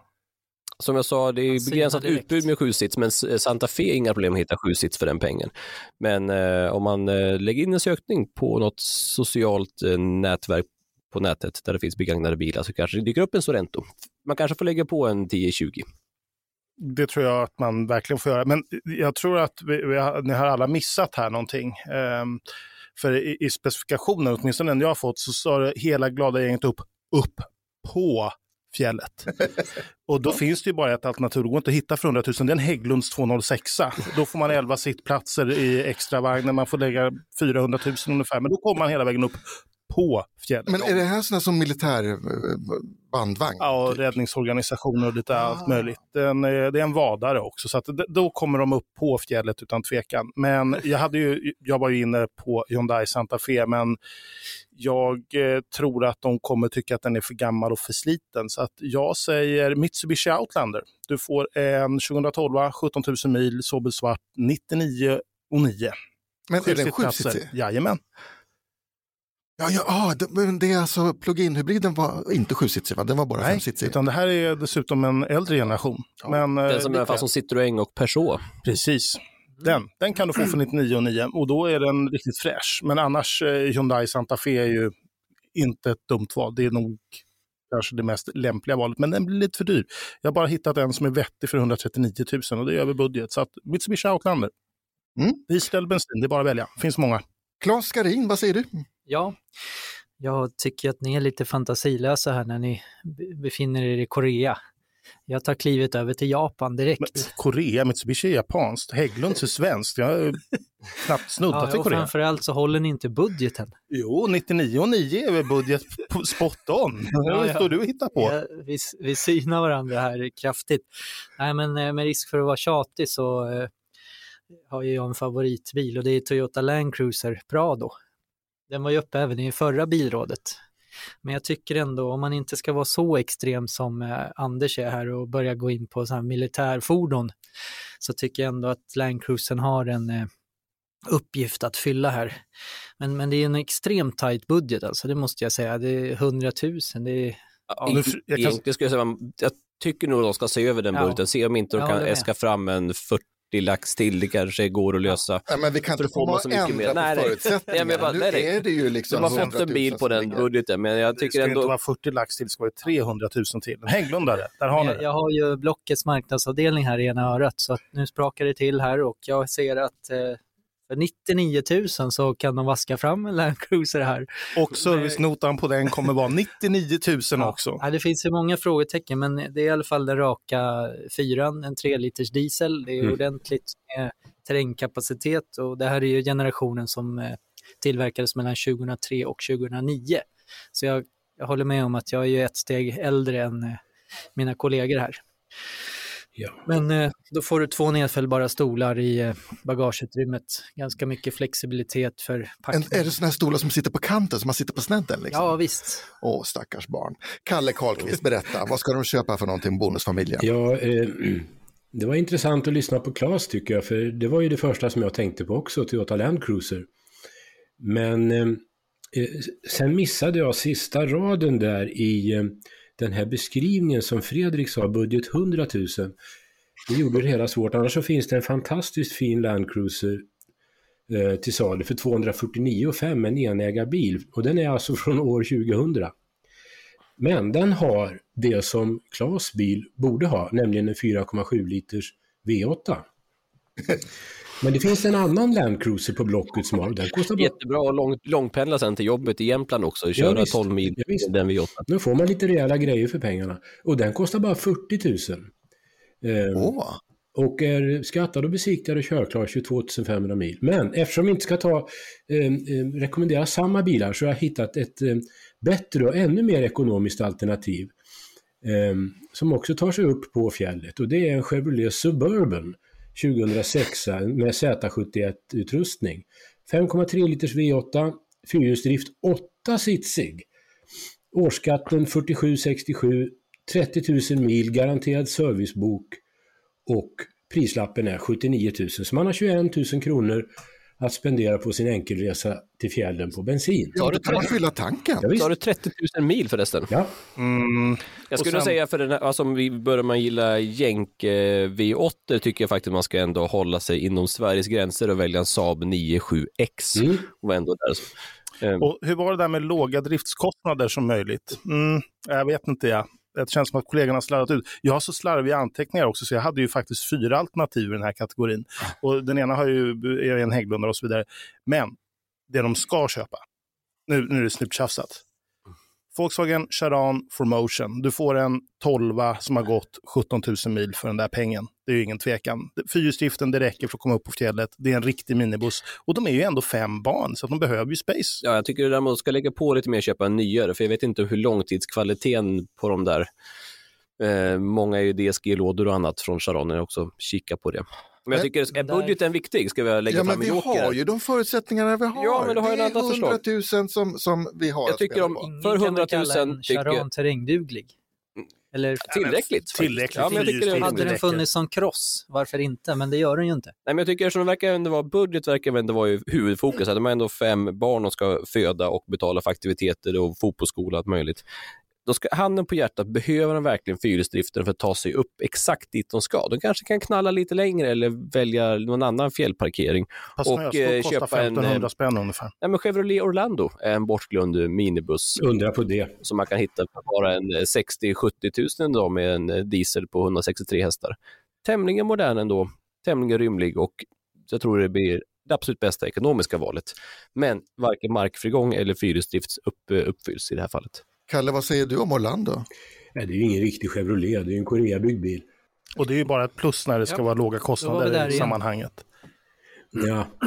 Som jag sa, det är begränsat utbud med sju sits, men Santa Fe är inga problem att hitta sju sits för den pengen. Men eh, om man eh, lägger in en sökning på något socialt eh, nätverk på nätet där det finns begagnade bilar så kanske det dyker upp en Sorento. Man kanske får lägga på en 10-20. Det tror jag att man verkligen får göra. Men jag tror att vi, vi har, ni har alla missat här någonting. Um, för i, i specifikationen, åtminstone den jag har fått, så sa det hela glada gänget upp, upp på fjället. Och då finns det ju bara ett alternativ, det går inte att hitta för 100 000, det är en Hägglunds 206. Då får man 11 sittplatser i extra vagnen, man får lägga 400 000 ungefär, men då kommer man hela vägen upp på fjället. Men är det här sådana som militär eh, bandvagn? Ja, typ? räddningsorganisationer och lite ah. allt möjligt. Den, det är en vadare också, så att då kommer de upp på fjället utan tvekan. Men jag, hade ju, jag var ju inne på Hyundai Santa Fe, men jag eh, tror att de kommer tycka att den är för gammal och för sliten. Så att jag säger Mitsubishi Outlander. Du får en 2012, 17 000 mil, Sobel 99 och 9. Men är det en 7 Jajamän. Ja, ja ah, det, det är alltså plug-in-hybriden var inte sjusitsig, den var bara femsitsig? utan det här är dessutom en äldre generation. Ja. Men, den eh, som är fast som Citroën och Peugeot. Precis. Den, den kan du få för 99 och 9 och då är den riktigt fräsch. Men annars, eh, Hyundai Santa Fe är ju inte ett dumt val. Det är nog kanske det mest lämpliga valet, men den blir lite för dyr. Jag har bara hittat en som är vettig för 139 000 och det är över budget. Så att Mitsubishi Outlander. Mm. Diesel eller bensin, det är bara att välja. finns många. Claes Skarin, vad säger du? Ja, jag tycker att ni är lite fantasilösa här när ni be- befinner er i Korea. Jag tar klivet över till Japan direkt. Men, Korea, Mitsubishi är japanskt, Hägglunds är svenskt. Jag har knappt snuddat Ja, till Korea. framförallt så håller ni inte budgeten. Jo, 99 och 9 är väl budget spot on. Ja, ja. står du och hittar på? Ja, vi, vi synar varandra här kraftigt. Nej, men eh, med risk för att vara tjatig så eh, har jag en favoritbil och det är Toyota Land Cruiser Prado. Den var ju uppe även i förra bilrådet. Men jag tycker ändå, om man inte ska vara så extrem som eh, Anders är här och börja gå in på så här militärfordon, så tycker jag ändå att Land Cruisern har en eh, uppgift att fylla här. Men, men det är en extremt tajt budget alltså, det måste jag säga. Det är 100 000, det är Ja, nu- jag kan- Egentligen skulle jag säga, jag tycker nog de ska se över den Ja. budgeten, se om inte de Jag kan äska fram en 40 lax till, det kanske går att lösa. Ja, men vi kan inte man komma så mycket ändra mer. på Nej, nej. förutsättningarna. Nej, bara- nu nej, är det ju liksom De har fått 100 en 000 bil på den budgeten, men jag Det tycker ska inte ändå... vara 40 lax till, det ska vara 300 000 till. En Hägglundare, där har ni Jag, det. jag har ju Blockets marknadsavdelning här i ena örat så att nu sprakar det till här och jag ser att eh, för 99 000 så kan de vaska fram en Land Cruiser här. Och servicenotan på den kommer vara 99 000 också. Ja, det finns ju många frågetecken men det är i alla fall den raka fyran, en 3 liters diesel. Det är Mm. ordentligt med terrängkapacitet och det här är ju generationen som eh, tillverkades mellan 2003 och 2009. Så jag, jag håller med om att jag är ju ett steg äldre än eh, mina kollegor här. Ja. Men eh, då får du två nedfällbara stolar i eh, bagageutrymmet. Ganska mycket flexibilitet för En, packning. är det sådana här stolar som sitter på kanten, som man sitter på snedden? Liksom? Ja, visst. Åh, stackars barn. Kalle Karlqvist, berätta, vad ska de köpa för någonting, bonusfamiljen? Ja, eh, det var intressant att lyssna på Claes tycker jag, för det var ju det första som jag tänkte på också, Toyota Land Cruiser. Men eh, eh, sen missade jag sista raden där i eh, den här beskrivningen som Fredrik sa, budget 100 000. Det gjorde det hela svårt, annars så finns det en fantastiskt fin Landcruiser eh, till salu för 249 500, en enägarbil. Och den är alltså från år 2000. Men den har det som Klas bil borde ha, nämligen en 4,7 liters V8. Men det finns en annan Land Cruiser på Blocket som har, den kostar bara... Jättebra att lång, långpendla sen till jobbet i Jämtland också, och Ja, köra visst. 12 mil Ja, visst. den vi 8 Nu får man lite rejäla grejer för pengarna. Och den kostar bara 40 000. Eh, Åh, och är skattad och besiktad och körklar 22 500 mil. Men eftersom vi inte ska ta, eh, eh, rekommendera samma bilar så har jag hittat ett eh, bättre och ännu mer ekonomiskt alternativ eh, som också tar sig upp på fjället och det är en Chevrolet Suburban 2006 med Z71-utrustning. 5,3 liters V8, fyrhjulsdrift, 8 sitsig. Årsskatten 4767, 30 000 mil, garanterad servicebok och prislappen är 79 000. Så man har 21 000 kronor att spendera på sin enkelresa till fjällen på bensin. ja, då kan man fylla tanken. Ja, visst. Har du 30 000 mil förresten? Ja, Mm. Jag skulle sen- säga för den här, alltså om vi börjar man gilla jänk eh, V8 tycker jag faktiskt man ska ändå hålla sig inom Sveriges gränser och välja en Saab 97X. mm. Och ändå där. Eh, Och hur var det där med låga driftskostnader som möjligt? Mm, jag vet inte. Ja. Det känns som att kollegorna har slarvat ut. Jag har så slarviga anteckningar också, så jag hade ju faktiskt fyra alternativ i den här kategorin. Och den ena har ju, är en Hägglundare och så vidare. Men det de ska köpa, nu, nu är det snyggt tjafsat. Volkswagen Charan Formotion. Du får en 12 som har gått 17 000 mil för den där pengen. Det är ju ingen tvekan. Fyrhjulsdriften, det räcker för att komma upp på fjället. Det är en riktig minibuss. Och de är ju ändå fem barn, så att de behöver ju space. Ja, jag tycker det däremot ska lägga på lite mer och köpa en nyare, för jag vet inte hur långtidskvaliteten på de där, eh, många är ju DSG-lådor och annat från Charon, jag också kika på det. Men jag tycker, är budgeten viktig? Ska vi lägga Ja, fram men en vi joker? har ju de förutsättningarna vi har. Ja, men då har det är förslag. 100 000 som, som vi har Jag att tycker spela om- För kan väl 100 000 kalla en tycker jag- Charan terrängduglig. Eller Tillräckligt. Tillräckligt. Ja, men jag tycker hade den funnits som cross, varför inte? Men det gör den ju inte. Nej, men jag tycker eftersom det verkar ändå vara budget verkar ändå vara ju huvudfokus. Att de har ändå fem barn och ska föda och betala för aktiviteter och fotbollsskola och allt möjligt. Då ska handen på hjärtat, behöver de verkligen fyrhjulsdriften för att ta sig upp exakt dit de ska? De kanske kan knalla lite längre eller välja någon annan fjällparkering. Och, eh, köpa en, 1500 spänn ungefär. Nej, men Chevrolet Orlando är en bortglömd minibuss Undra på det. som man kan hitta för bara en 60-70 tusen idag med en eh, diesel på 163 hästar. Tämligen modern ändå, tämligen rymlig och jag tror det blir det absolut bästa ekonomiska valet. Men varken markfrigång eller fyrhjulsdrift upp, eh, uppfylls i det här fallet. Kalle, vad säger du om Orlando? Nej, det är ju ingen riktig Chevrolet, det är ju en Koreabyggd bil. Och det är ju bara ett plus när det ska Ja, vara låga kostnader i igen. sammanhanget. Ja,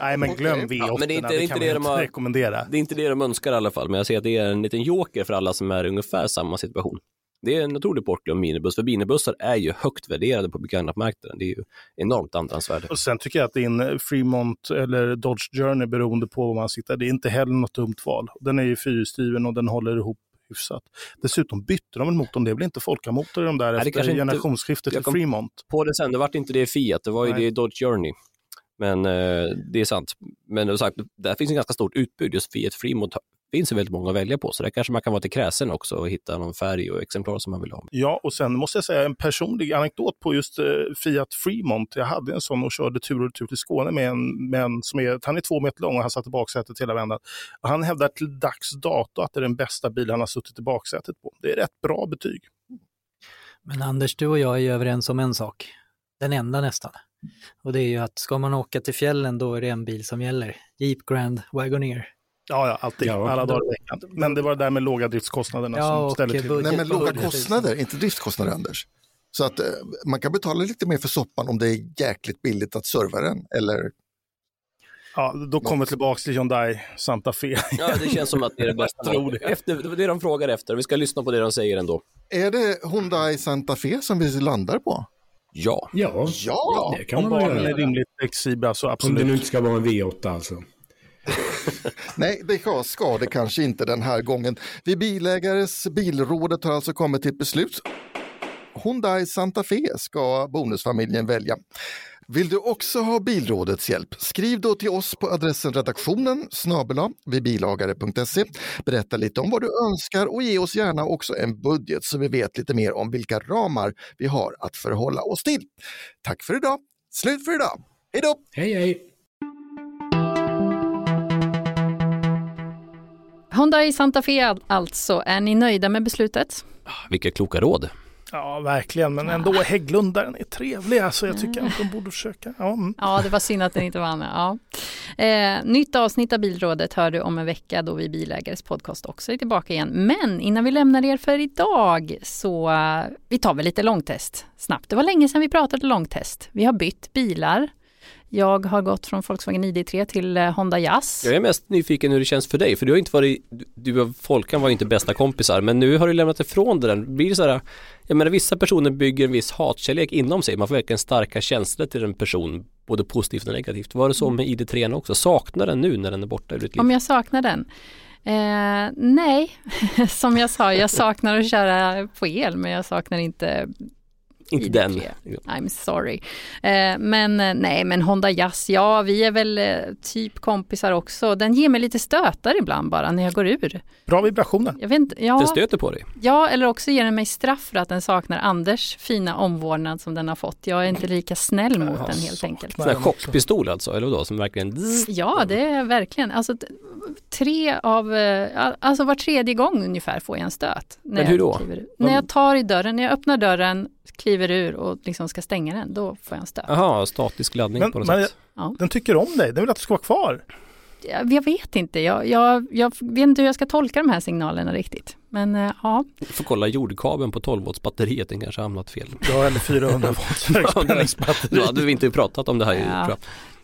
Nej, men glöm V8, Ja, men det är inte- det är inte kan det vi de har- rekommendera. Det är inte det de önskar i alla fall, men jag ser att det är en liten joker för alla som är i ungefär samma situation. Det är en otrolig bortglömd minibuss, för minibussar är ju högt värderade på begagnatmarknaden. Det är ju enormt andrahandsvärde. Och sen tycker jag att din Fremont eller Dodge Journey beroende på var man sitter, det är inte heller något dumt val. Den är ju fyrhjulsdriven och den håller ihop hyfsat. Dessutom bytte de en motorn, det är väl inte Folka-motor i de där det efter generationsskiftet till Fremont. På det sen, det vart inte det Fiat, det var ju Nej. det Dodge Journey. Men eh, det är sant. Men som sagt, där finns en ganska stort utbud. Just Fiat Fremont finns ju väldigt många att välja på, så där kanske man kan vara till kräsen också och hitta någon färg och exemplar som man vill ha. Ja, och sen måste jag säga en personlig anekdot på just eh, Fiat Fremont. Jag hade en sån och körde tur och retur till Skåne med en, med en som är, han är två meter lång och han satt i baksätet hela vändan. Och han hävdar till dags dato att det är den bästa bil han har suttit i baksätet på. Det är rätt bra betyg. Men Anders, du och jag är ju överens om en sak. Den enda nästan. Och det är ju att ska man åka till fjällen då är det en bil som gäller. Jeep Grand Wagoneer. Ja, ja, alltid. Ja. Alla dagar i veckan. Men det var det där med låga driftskostnaderna Ja, som ställer till. budget- Nej, men låga budget- kostnader, inte driftskostnader Anders. Så att eh, man kan betala lite mer för soppan om det är jäkligt billigt att serva den. Eller Ja, då kommer vi tillbaka till Hyundai Santa Fe. Ja, det känns som att det är det bästa. tror det. Efter, det var det de frågar efter. Vi ska lyssna på det de säger ändå. är det Hyundai Santa Fe som vi landar på? Ja. ja Ja! det kan Om man väl banan är göra. rimligt flexibla så Om absolut. det nu inte ska vara en V8 alltså. Nej, det ska, det kanske inte den här gången. Vi bilägares bilrådet har alltså kommit till ett beslut. Hyundai Santa Fe ska bonusfamiljen välja. Vill du också ha Bilrådets hjälp? Skriv då till oss på adressen redaktionen snabela vidbilagare.se. Berätta lite om vad du önskar och ge oss gärna också en budget så vi vet lite mer om vilka ramar vi har att förhålla oss till. Tack för idag! Slut för idag! Hej då! Hej hej! Hyundai Santa Fe alltså, är ni nöjda med beslutet? Vilka kloka råd. Ja, verkligen. Men ändå, Hägglundaren är trevlig. Alltså, jag tycker att de borde försöka. Ja, mm. Ja, det var synd att den inte vann. Ja. Eh, nytt avsnitt av Bilrådet hör du om en vecka då vi bilägares podcast också är tillbaka igen. Men innan vi lämnar er för idag så eh, vi tar väl lite långtest snabbt. Det var länge sedan vi pratade långtest. Vi har bytt bilar. Jag har gått från Volkswagen ID3 till eh, Honda Jazz. Jag är mest nyfiken hur det känns för dig, för du har inte varit, du och Folkan var ju inte bästa kompisar, men nu har du lämnat ifrån dig den. Blir det så här, jag menar vissa personer bygger en viss hatkärlek inom sig, man får verkligen starka känslor till en person, både positivt och negativt. Var det så med ID3 också? Saknar den nu när den är borta ur ditt liv? Om jag saknar den? Eh, nej, som jag sa, jag saknar att köra på el men jag saknar inte Inte den. ID3. I'm sorry. Eh, men eh, nej, men Honda Jazz, ja vi är väl eh, typ kompisar också. Den ger mig lite stötar ibland bara när jag går ur. Bra vibrationer. Jag vet inte, ja, Den stöter på dig. ja, eller också ger den mig straff för att den saknar Anders fina omvårdnad som den har fått. Jag är inte lika snäll mot den helt enkelt. Sån här chockpistol alltså, eller vadå? Som verkligen... Ja, det är verkligen. Alltså, tre av, alltså var tredje gång ungefär får jag en stöt. När Men hur jag då? ur. När jag tar i dörren, när jag öppnar dörren, kliver ur och liksom ska stänga den, då får jag en stöt. Jaha, statisk laddning Men, på något men sätt. Ja. den tycker om dig. Den vill att du ska vara kvar. Jag, jag vet inte, jag, jag, jag vet inte hur jag ska tolka de här signalerna riktigt. Men eh, ja, Du får kolla jordkabeln på 12 volts batteriet, den kanske har hamnat fel. Ja, eller 400 volts högspänningsbatteri. Då hade vi inte pratat om det här Ja.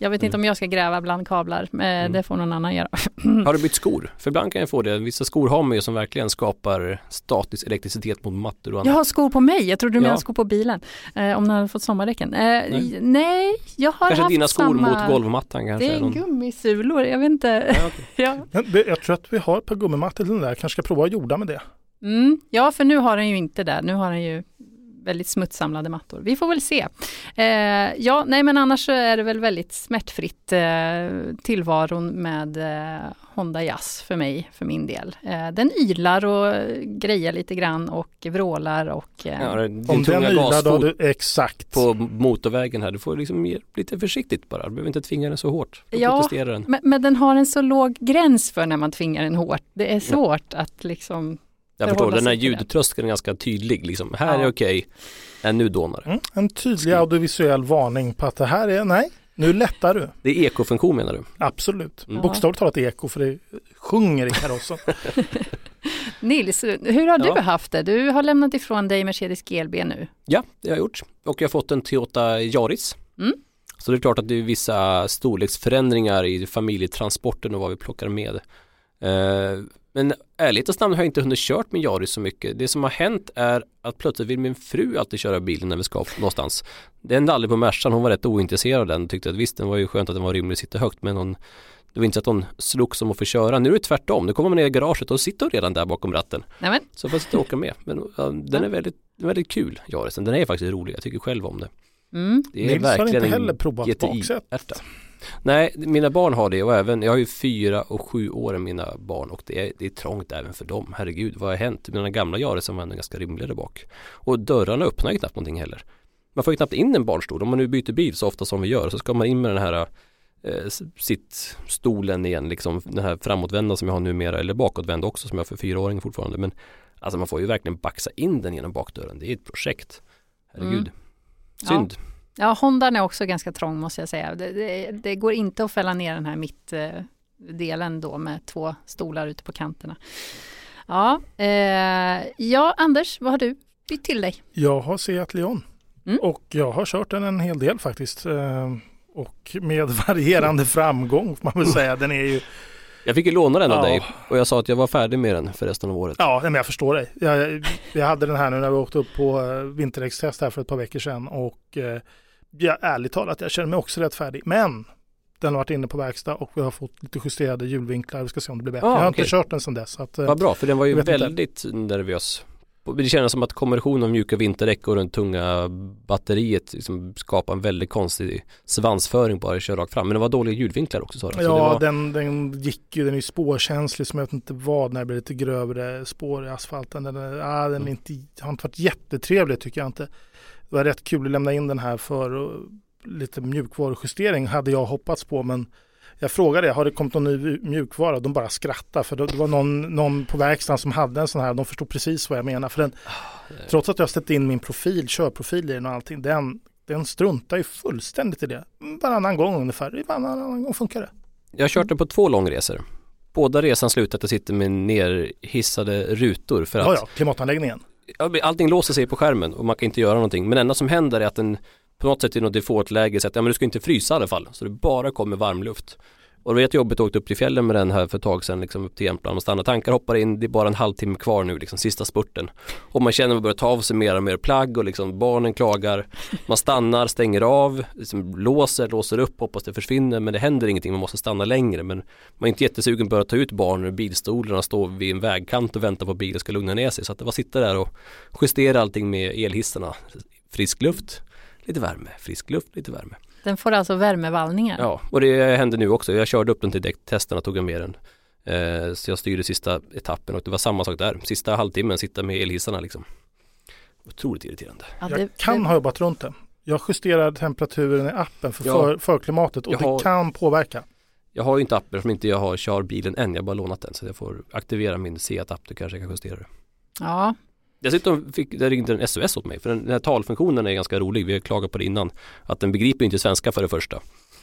Jag vet inte om jag ska gräva bland kablar, men det får någon annan göra. jag. Har du bytt skor? För ibland kan jag få det, vissa skor har man ju som verkligen skapar statisk elektricitet mot mattor och Jag annat. har skor på mig, jag trodde du Ja. menade skor på bilen. Eh, om den hade fått sommardäcken. Eh, nej. nej, jag har Kanske haft dina skor samma... mot golvmattan kanske? Det är någon- gummisulor, jag vet inte. Ja, okej. ja. Det, jag tror att vi har ett par gummimattor till den där. Kanske ska prova att jorda med det. Mm, ja, för nu har den ju inte det. Nu har den ju väldigt smutssamlade mattor. Vi får väl se. Eh, ja, nej men annars så är det väl väldigt smärtfritt eh, tillvaron med eh, Honda Jazz för mig, för min del. Eh, den ylar och grejer lite grann och vrålar och... Eh, Ja, din Om tunga den ylar då, du, exakt. på motorvägen här, du får liksom ge lite försiktigt bara. Du behöver inte tvinga den så hårt. Då Ja. protesterar den. men, men den har en så låg gräns för när man tvingar den hårt. Det är svårt att liksom... Jag förstår, den här ljudtröskeln är ganska tydlig liksom. Här Ja. är okej, Nej, nu dånar det. Mm, en tydlig audiovisuell varning på att det här är, nej, nu lättar du. Det är ekofunktion menar du? Absolut. Mm. Bokstavligt talat eko för det sjunger i karossen. Nils, hur har Ja. du haft det? Du har lämnat ifrån dig Mercedes GLB nu. Ja, det har jag gjort. Och jag har fått en Toyota Yaris. Mm. Så det är klart att det är vissa storleksförändringar i familjetransporten och vad vi plockar med. Eh, men ärligt namn har jag inte hunnit kört med Yaris så mycket. Det som har hänt är att plötsligt vill min fru alltid köra bilen när vi ska någonstans. Det hände aldrig på Mercan, hon var rätt ointresserad av den och tyckte att visst, den var ju skönt att den var rymlig och sitter högt men hon det var inte så att hon slogs om att få köra. Nu är det tvärtom. Nu kommer man ner i garaget och sitter redan där bakom ratten. Nämen, Så får sitta och åka med. Men ja, den är väldigt, väldigt kul, Yarisen. Den är faktiskt rolig. Jag tycker själv om det. mm. Det är Nils har verkligen inte en heller provat baksäte. Nej, mina barn har det och även, jag har ju fyra och sju år mina barn och det är, det är trångt även för dem. Herregud, vad har hänt? Mina gamla Yarisen var ändå ganska rymliga där bak. Och dörrarna öppnar ju knappt någonting heller. Man får ju knappt in en barnstol. Om man nu byter bil så ofta som vi gör så ska man in med den här eh, sittstolen igen, liksom den här framåtvända som jag har numera, eller bakåtvända också som jag har för fyraåringen fortfarande. Men alltså man får ju verkligen baxa in den genom bakdörren. Det är ett projekt. Herregud. Mm. Synd. Ja, Hondan är också ganska trång måste jag säga. Det, det, det går inte att fälla ner den här mittdelen då med två stolar ute på kanterna. Ja, eh, ja Anders, vad har du bytt till dig? Jag har Seat Leon Mm. och jag har kört den en hel del faktiskt. Eh, Och med varierande framgång får man väl säga. Den är ju, Jag fick ju låna den av Ja. dig och jag sa att jag var färdig med den för resten av året. ja men jag förstår dig. Jag, jag hade den här nu när vi åkte upp på eh, vinterdäckstest här för ett par veckor sedan och eh, ja, ärligt talat jag känner mig också rätt färdig. Men den har varit inne på verkstad och vi har fått lite justerade hjulvinklar. Vi ska se om det blir bättre. Ah, jag har okej. inte kört den sedan dess. Att, eh, Vad bra, för den var ju Jag vet inte. väldigt nervös. Det kändes som att kombinationen av mjuka vinterdäck och det tunga batteriet liksom skapade en väldigt konstig svansföring bara att köra rakt fram. Men det var dåliga ljudvinklar också sa du. Ja, var... den, den gick ju, den är ju spårkänslig som jag vet inte vad när det blir lite grövre spår i asfalten. Den, är, ah, den är inte, har inte varit jättetrevlig tycker jag inte. Det var rätt kul att lämna in den här för och, lite mjukvarujustering hade jag hoppats på men jag frågade, har det kommit någon ny mjukvara? De bara skrattade för det var någon, någon på verkstaden som hade en sån här, de förstod precis vad jag menar. För den, trots att jag ställt in min profil, körprofil i den och allting, den, den struntar ju fullständigt i det. Varannan gång ungefär, varannan gång funkar det. Jag har kört den på två långresor. Båda resan slutar att jag sitter med nerhissade rutor för att Ja, ja, klimatanläggningen. Allting låser sig på skärmen och man kan inte göra någonting. Men det enda som händer är att den på något sätt i något default-läge säger att ja, men du ska inte frysa i alla fall. Så det bara kommer varmluft. Och det var jättejobbigt att åka upp till fjällen med den här för ett tag sedan, liksom upp till Jämtland. och stanna. tankar, hoppar in, det är bara en halvtimme kvar nu, liksom sista spurten. Och man känner att man börjar ta av sig mer och mer plagg och liksom barnen klagar. Man stannar, stänger av, liksom låser, låser upp, hoppas det försvinner. Men det händer ingenting, man måste stanna längre. Men man är inte jättesugen på att ta ut barnen ur bilstolarna och stå vid en vägkant och vänta på att bilen ska lugna ner sig. Så att det var sitta där och justera allting med elhissarna. Frisk luft, lite värme, frisk luft, lite värme. Den får alltså värmevallningar. Ja, och det hände nu också. Jag körde upp den till däcktesterna, tog jag med den. Eh, så jag styrde sista etappen och det var samma sak där. Sista halvtimmen sitta med elhissarna liksom. Otroligt irriterande. Ja, Jag det- kan det- ha jobbat runt det. Jag justerar temperaturen i appen för, Ja. för förklimatet och Jag har- det kan påverka. Jag har ju inte appen som inte jag har kör bilen än. Jag har bara lånat den så jag får aktivera min Seat-app. Då kanske jag kan justera det. Ja, Dessutom fick, det ringde en SOS åt mig för den, den här talfunktionen är ganska rolig. Vi har klagat på det innan. Att den begriper inte svenska för det första.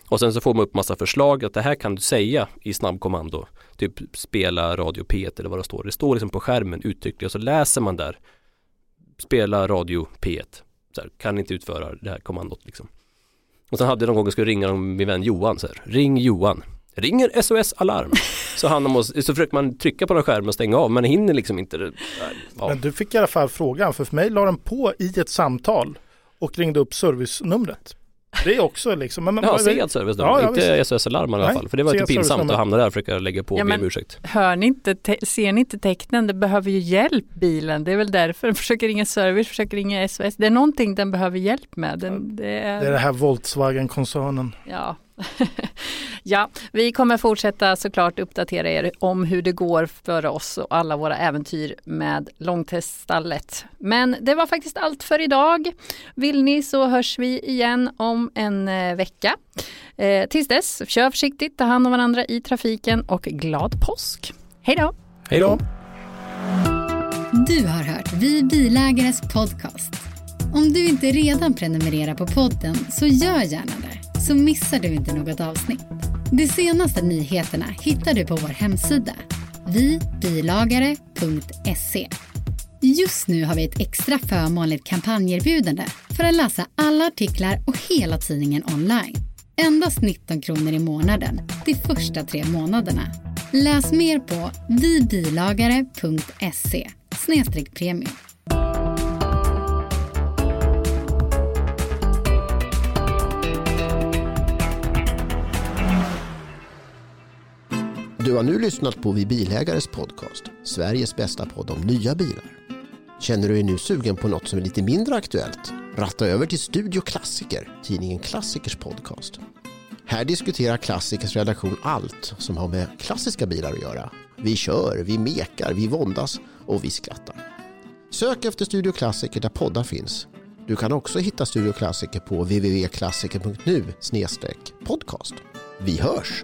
Och sen så får man upp massa förslag att det här kan du säga i snabbkommando. Typ spela radio P1 eller vad det står. Det står liksom på skärmen uttryckligen och så läser man där. Spela radio P1. Så här, kan inte utföra det här kommandot liksom. Och sen hade jag någon gång jag skulle ringa min vän Johan så här. Ring Johan. Ringer SOS alarm. Så, han måste, så försöker man trycka på den skärmen och stänga av men hinner liksom inte. det. Ja. Men du fick i alla fall frågan för för mig la den på i ett samtal och ringde upp servicenumret. Det är också liksom. Men, men, Ja, Seat service då, Ja, ja, inte SOS-alarm i alla fall. För det var lite pinsamt att hamna där och försöka lägga på och Ja, be om ursäkt. Hör ni inte, te- ser ni inte tecknen? Det behöver ju hjälp bilen. Det är väl därför den försöker ringa service, försöker ringa SOS. Det är någonting den behöver hjälp med. Den, det är, Det är det här Volkswagen-koncernen. Ja. ja, vi kommer fortsätta såklart uppdatera er om hur det går för oss och alla våra äventyr med långteststallet. Men det var faktiskt allt för idag. Vill ni så hörs vi igen om en eh, vecka. Eh, tills dess, kör försiktigt, ta hand om varandra i trafiken och glad påsk. Hej då! Hej då! Du har hört Vi Bilägares podcast. Om du inte redan prenumererar på podden så gör gärna det, så missar du inte något avsnitt. De senaste nyheterna hittar du på vår hemsida, vibilagare.se. Just nu har vi ett extra förmånligt kampanjerbjudande för att läsa alla artiklar och hela tidningen online. Endast 19 kronor i månaden de första tre månaderna. Läs mer på vibilagare.se snedstreck premium. Du har nu lyssnat på Vi Bilägares podcast, Sveriges bästa podd om nya bilar. Känner du dig nu sugen på något som är lite mindre aktuellt? Ratta över till Studio Klassiker, tidningen Klassikers podcast. Här diskuterar Klassikers redaktion allt som har med klassiska bilar att göra. Vi kör, vi mekar, vi våndas och vi skrattar. Sök efter Studio Klassiker där poddar finns. Du kan också hitta Studio Klassiker på www.klassiker.nu podcast. Vi hörs!